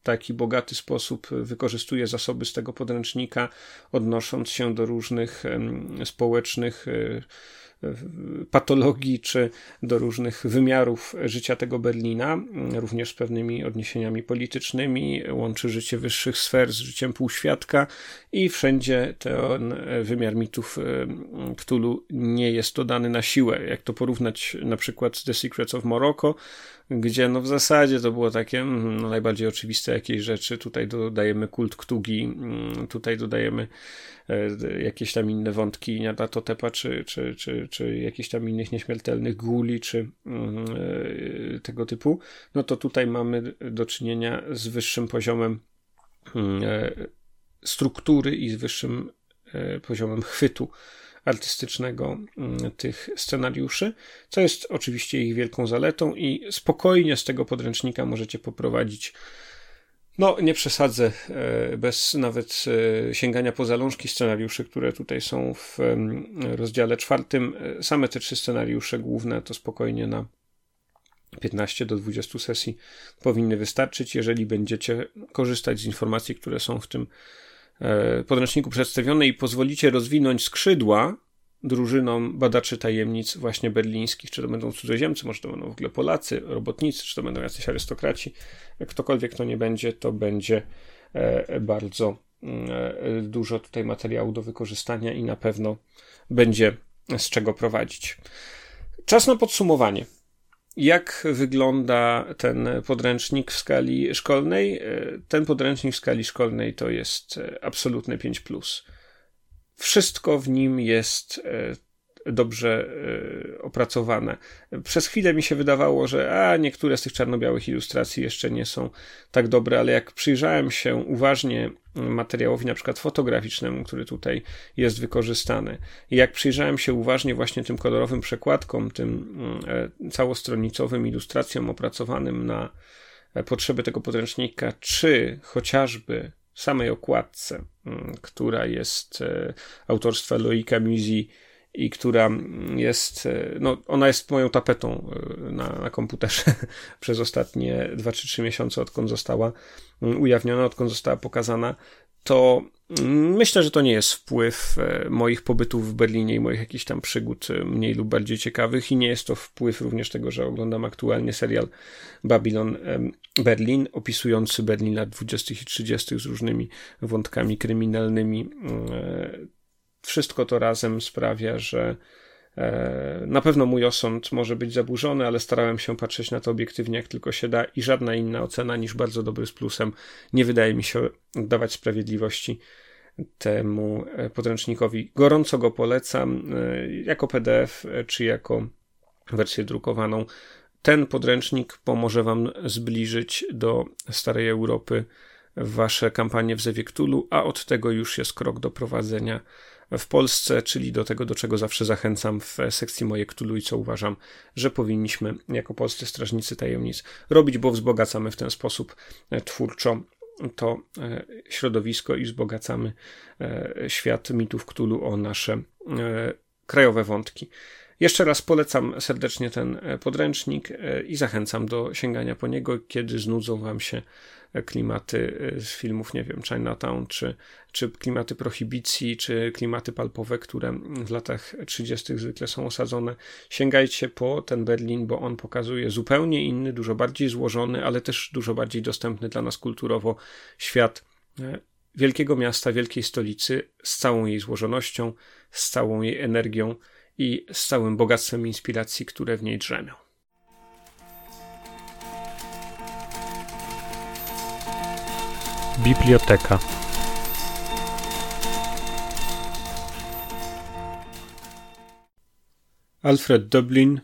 taki bogaty sposób wykorzystuje zasoby z tego podręcznika, odnosząc się do różnych społecznych e, patologii czy do różnych wymiarów życia tego Berlina, również z pewnymi odniesieniami politycznymi, łączy życie wyższych sfer z życiem półświadka i wszędzie ten wymiar mitów Cthulhu nie jest dodany na siłę. Jak to porównać na przykład z The Secrets of Morocco, gdzie no w zasadzie to było takie mm, no najbardziej oczywiste jakieś rzeczy. Tutaj dodajemy kult Ktugi, mm, tutaj dodajemy e, jakieś tam inne wątki Niadatotepa, czy, czy, czy, czy jakichś tam innych nieśmiertelnych guli, czy mm, e, tego typu. No to tutaj mamy do czynienia z wyższym poziomem e, struktury i z wyższym poziomem chwytu artystycznego mm, tych scenariuszy, co jest oczywiście ich wielką zaletą i spokojnie z tego podręcznika możecie poprowadzić no, nie przesadzę, e, bez nawet e, sięgania po zalążki scenariuszy, które tutaj są w rozdziale czwartym. E, same te trzy scenariusze główne to spokojnie na 15 do 20 sesji powinny wystarczyć, jeżeli będziecie korzystać z informacji, które są w tym podręczniku przedstawione i pozwolicie rozwinąć skrzydła drużynom badaczy tajemnic właśnie berlińskich, czy to będą cudzoziemcy, może to będą w ogóle Polacy, robotnicy, czy to będą jacyś arystokraci, ktokolwiek to nie będzie, to będzie e, bardzo mm, e, dużo tutaj materiału do wykorzystania i na pewno będzie z czego prowadzić. Czas na podsumowanie. Jak wygląda ten podręcznik w skali szkolnej? E, ten podręcznik w skali szkolnej to jest e, absolutny 5. Wszystko w nim jest e, dobrze e, opracowane. Przez chwilę mi się wydawało, że a niektóre z tych czarno-białych ilustracji jeszcze nie są tak dobre, ale jak przyjrzałem się uważnie materiałowi na przykład fotograficznemu, który tutaj jest wykorzystany i jak przyjrzałem się uważnie właśnie tym kolorowym przekładkom, tym e, całostronicowym ilustracjom opracowanym na e, potrzeby tego podręcznika, czy chociażby samej okładce, która jest autorstwa Loika Musi i która jest, e, no ona jest moją tapetą e, na, na komputerze przez ostatnie 2 czy 3 miesiące, odkąd została mm, ujawniona, odkąd została pokazana, to Myślę, że to nie jest wpływ e, moich pobytów w Berlinie i moich jakichś tam przygód mniej lub bardziej ciekawych i nie jest to wpływ również tego, że oglądam aktualnie serial Babylon Berlin, opisujący Berlin lat 20. i 30. z różnymi wątkami kryminalnymi. E, wszystko to razem sprawia, że na pewno mój osąd może być zaburzony, ale starałem się patrzeć na to obiektywnie jak tylko się da i żadna inna ocena niż bardzo dobry z plusem nie wydaje mi się dawać sprawiedliwości temu e, podręcznikowi. Gorąco go polecam e, jako PDF e, czy jako wersję drukowaną. Ten podręcznik pomoże Wam zbliżyć do starej Europy Wasze kampanie w Zewie Ktulu, a od tego już jest krok do prowadzenia w Polsce, czyli do tego, do czego zawsze zachęcam w sekcji Moje Ktulu i co uważam, że powinniśmy jako polscy strażnicy tajemnic robić, bo wzbogacamy w ten sposób twórczo to e, środowisko i wzbogacamy e, świat mitów Ktulu o nasze e, krajowe wątki. Jeszcze raz polecam serdecznie ten podręcznik i zachęcam do sięgania po niego, kiedy znudzą Wam się klimaty z filmów, nie wiem, Chinatown, czy, czy klimaty prohibicji, czy klimaty palpowe, które w latach 30. zwykle są osadzone. Sięgajcie po ten Berlin, bo on pokazuje zupełnie inny, dużo bardziej złożony, ale też dużo bardziej dostępny dla nas kulturowo świat e, wielkiego miasta, wielkiej stolicy, z całą jej złożonością, z całą jej energią i z całym bogactwem inspiracji, które w niej drzemią. Biblioteka. Alfred Dublin,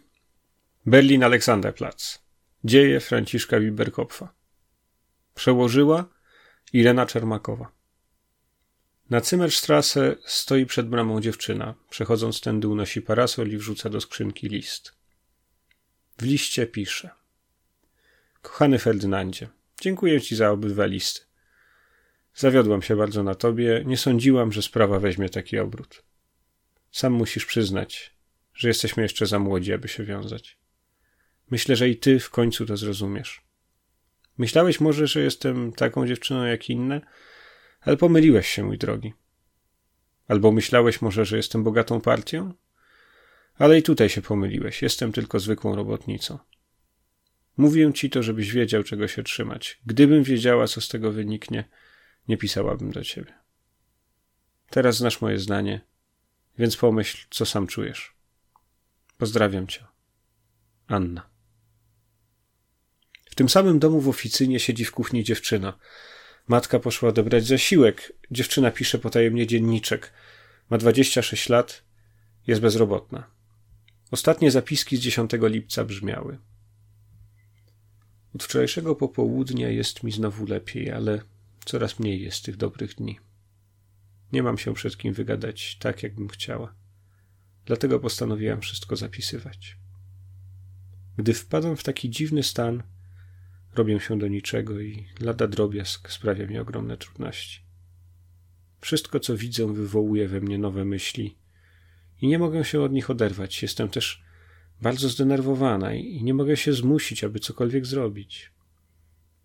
Berlin Alexanderplatz. Dzieje Franciszka Wiberkopfa. Przełożyła Irena Czermakowa. Na Zimmerstrasse stoi przed bramą dziewczyna. Przechodząc tędy unosi parasol i wrzuca do skrzynki list. W liście pisze. Kochany Ferdynandzie, dziękuję ci za obydwa listy. Zawiodłam się bardzo na tobie, nie sądziłam, że sprawa weźmie taki obrót. Sam musisz przyznać, że jesteśmy jeszcze za młodzi, aby się wiązać. Myślę, że i ty w końcu to zrozumiesz. Myślałeś może, że jestem taką dziewczyną jak inne, ale pomyliłeś się, mój drogi. Albo myślałeś może, że jestem bogatą partią? Ale i tutaj się pomyliłeś. Jestem tylko zwykłą robotnicą. Mówię ci to, żebyś wiedział, czego się trzymać. Gdybym wiedziała, co z tego wyniknie, nie pisałabym do ciebie. Teraz znasz moje zdanie, więc pomyśl, co sam czujesz. Pozdrawiam cię. Anna. W tym samym domu w oficynie siedzi w kuchni dziewczyna. Matka poszła odebrać zasiłek. Dziewczyna pisze potajemnie dzienniczek. Ma 26 lat, jest bezrobotna. Ostatnie zapiski z 10 lipca brzmiały. Od wczorajszego popołudnia jest mi znowu lepiej, ale Coraz mniej jest tych dobrych dni. Nie mam się przed kim wygadać tak, jakbym chciała. Dlatego postanowiłam wszystko zapisywać. Gdy wpadam w taki dziwny stan, robię się do niczego i lada drobiazg sprawia mi ogromne trudności. Wszystko, co widzę, wywołuje we mnie nowe myśli i nie mogę się od nich oderwać. Jestem też bardzo zdenerwowana i nie mogę się zmusić, aby cokolwiek zrobić.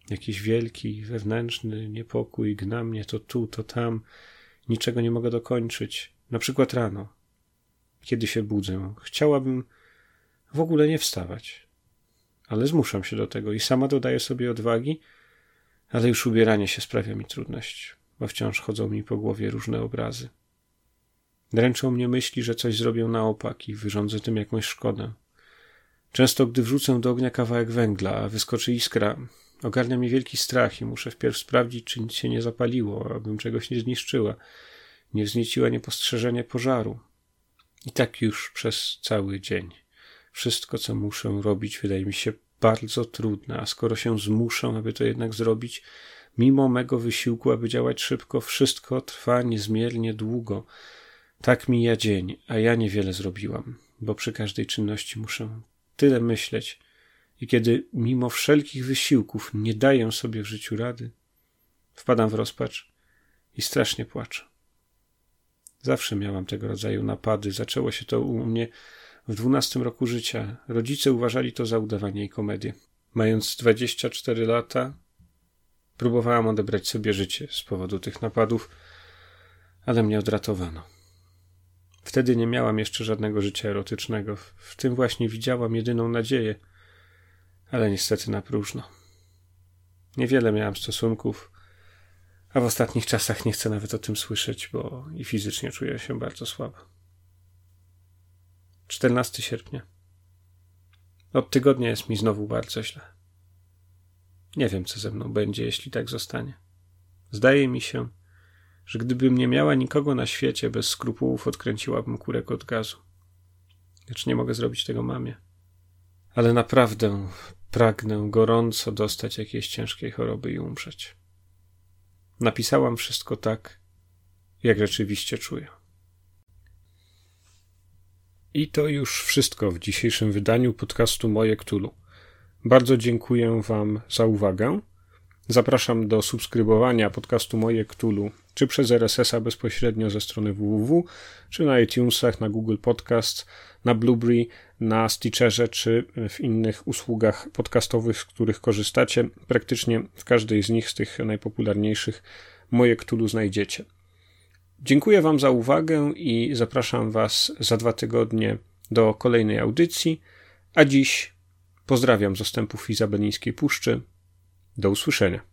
Jakiś wielki, wewnętrzny niepokój gna mnie to tu, to tam. Niczego nie mogę dokończyć. Na przykład rano, kiedy się budzę. Chciałabym w ogóle nie wstawać. Ale zmuszam się do tego i sama dodaję sobie odwagi, ale już ubieranie się sprawia mi trudność, bo wciąż chodzą mi po głowie różne obrazy. Dręczą mnie myśli, że coś zrobię na opak i wyrządzę tym jakąś szkodę. Często, gdy wrzucę do ognia kawałek węgla, a wyskoczy iskra, Ogarnia mnie wielki strach i muszę wpierw sprawdzić, czy nic się nie zapaliło, abym czegoś nie zniszczyła, nie wznieciła niepostrzeżenie pożaru. I tak już przez cały dzień. Wszystko, co muszę robić, wydaje mi się bardzo trudne, a skoro się zmuszę, aby to jednak zrobić, mimo mego wysiłku, aby działać szybko, wszystko trwa niezmiernie długo. Tak mija dzień, a ja niewiele zrobiłam, bo przy każdej czynności muszę tyle myśleć, i kiedy mimo wszelkich wysiłków nie daję sobie w życiu rady, wpadam w rozpacz i strasznie płaczę. Zawsze miałam tego rodzaju napady. Zaczęło się to u mnie w dwunastym roku życia. Rodzice uważali to za udawanie i komedię. Mając 24 lata, próbowałam odebrać sobie życie z powodu tych napadów, ale mnie odratowano. Wtedy nie miałam jeszcze żadnego życia erotycznego. W tym właśnie widziałam jedyną nadzieję, ale niestety na próżno. Niewiele miałam stosunków, a w ostatnich czasach nie chcę nawet o tym słyszeć, bo i fizycznie czuję się bardzo słabo. 14 sierpnia. Od tygodnia jest mi znowu bardzo źle. Nie wiem, co ze mną będzie, jeśli tak zostanie. Zdaje mi się, że gdybym nie miała nikogo na świecie, bez skrupułów odkręciłabym kurek od gazu. Lecz nie mogę zrobić tego mamie. Ale naprawdę pragnę gorąco dostać jakiejś ciężkiej choroby i umrzeć. Napisałam wszystko tak, jak rzeczywiście czuję. I to już wszystko w dzisiejszym wydaniu podcastu Moje Ktulu. Bardzo dziękuję Wam za uwagę. Zapraszam do subskrybowania podcastu Moje Ktulu, czy przez RSS-a bezpośrednio ze strony www, czy na iTunesach, na Google Podcast, na Blueberry, na Stitcherze, czy w innych usługach podcastowych, z których korzystacie. Praktycznie w każdej z nich, z tych najpopularniejszych, Moje Ktulu znajdziecie. Dziękuję Wam za uwagę i zapraszam Was za dwa tygodnie do kolejnej audycji, a dziś pozdrawiam z ostępów Izabelińskiej Puszczy. Do usłyszenia.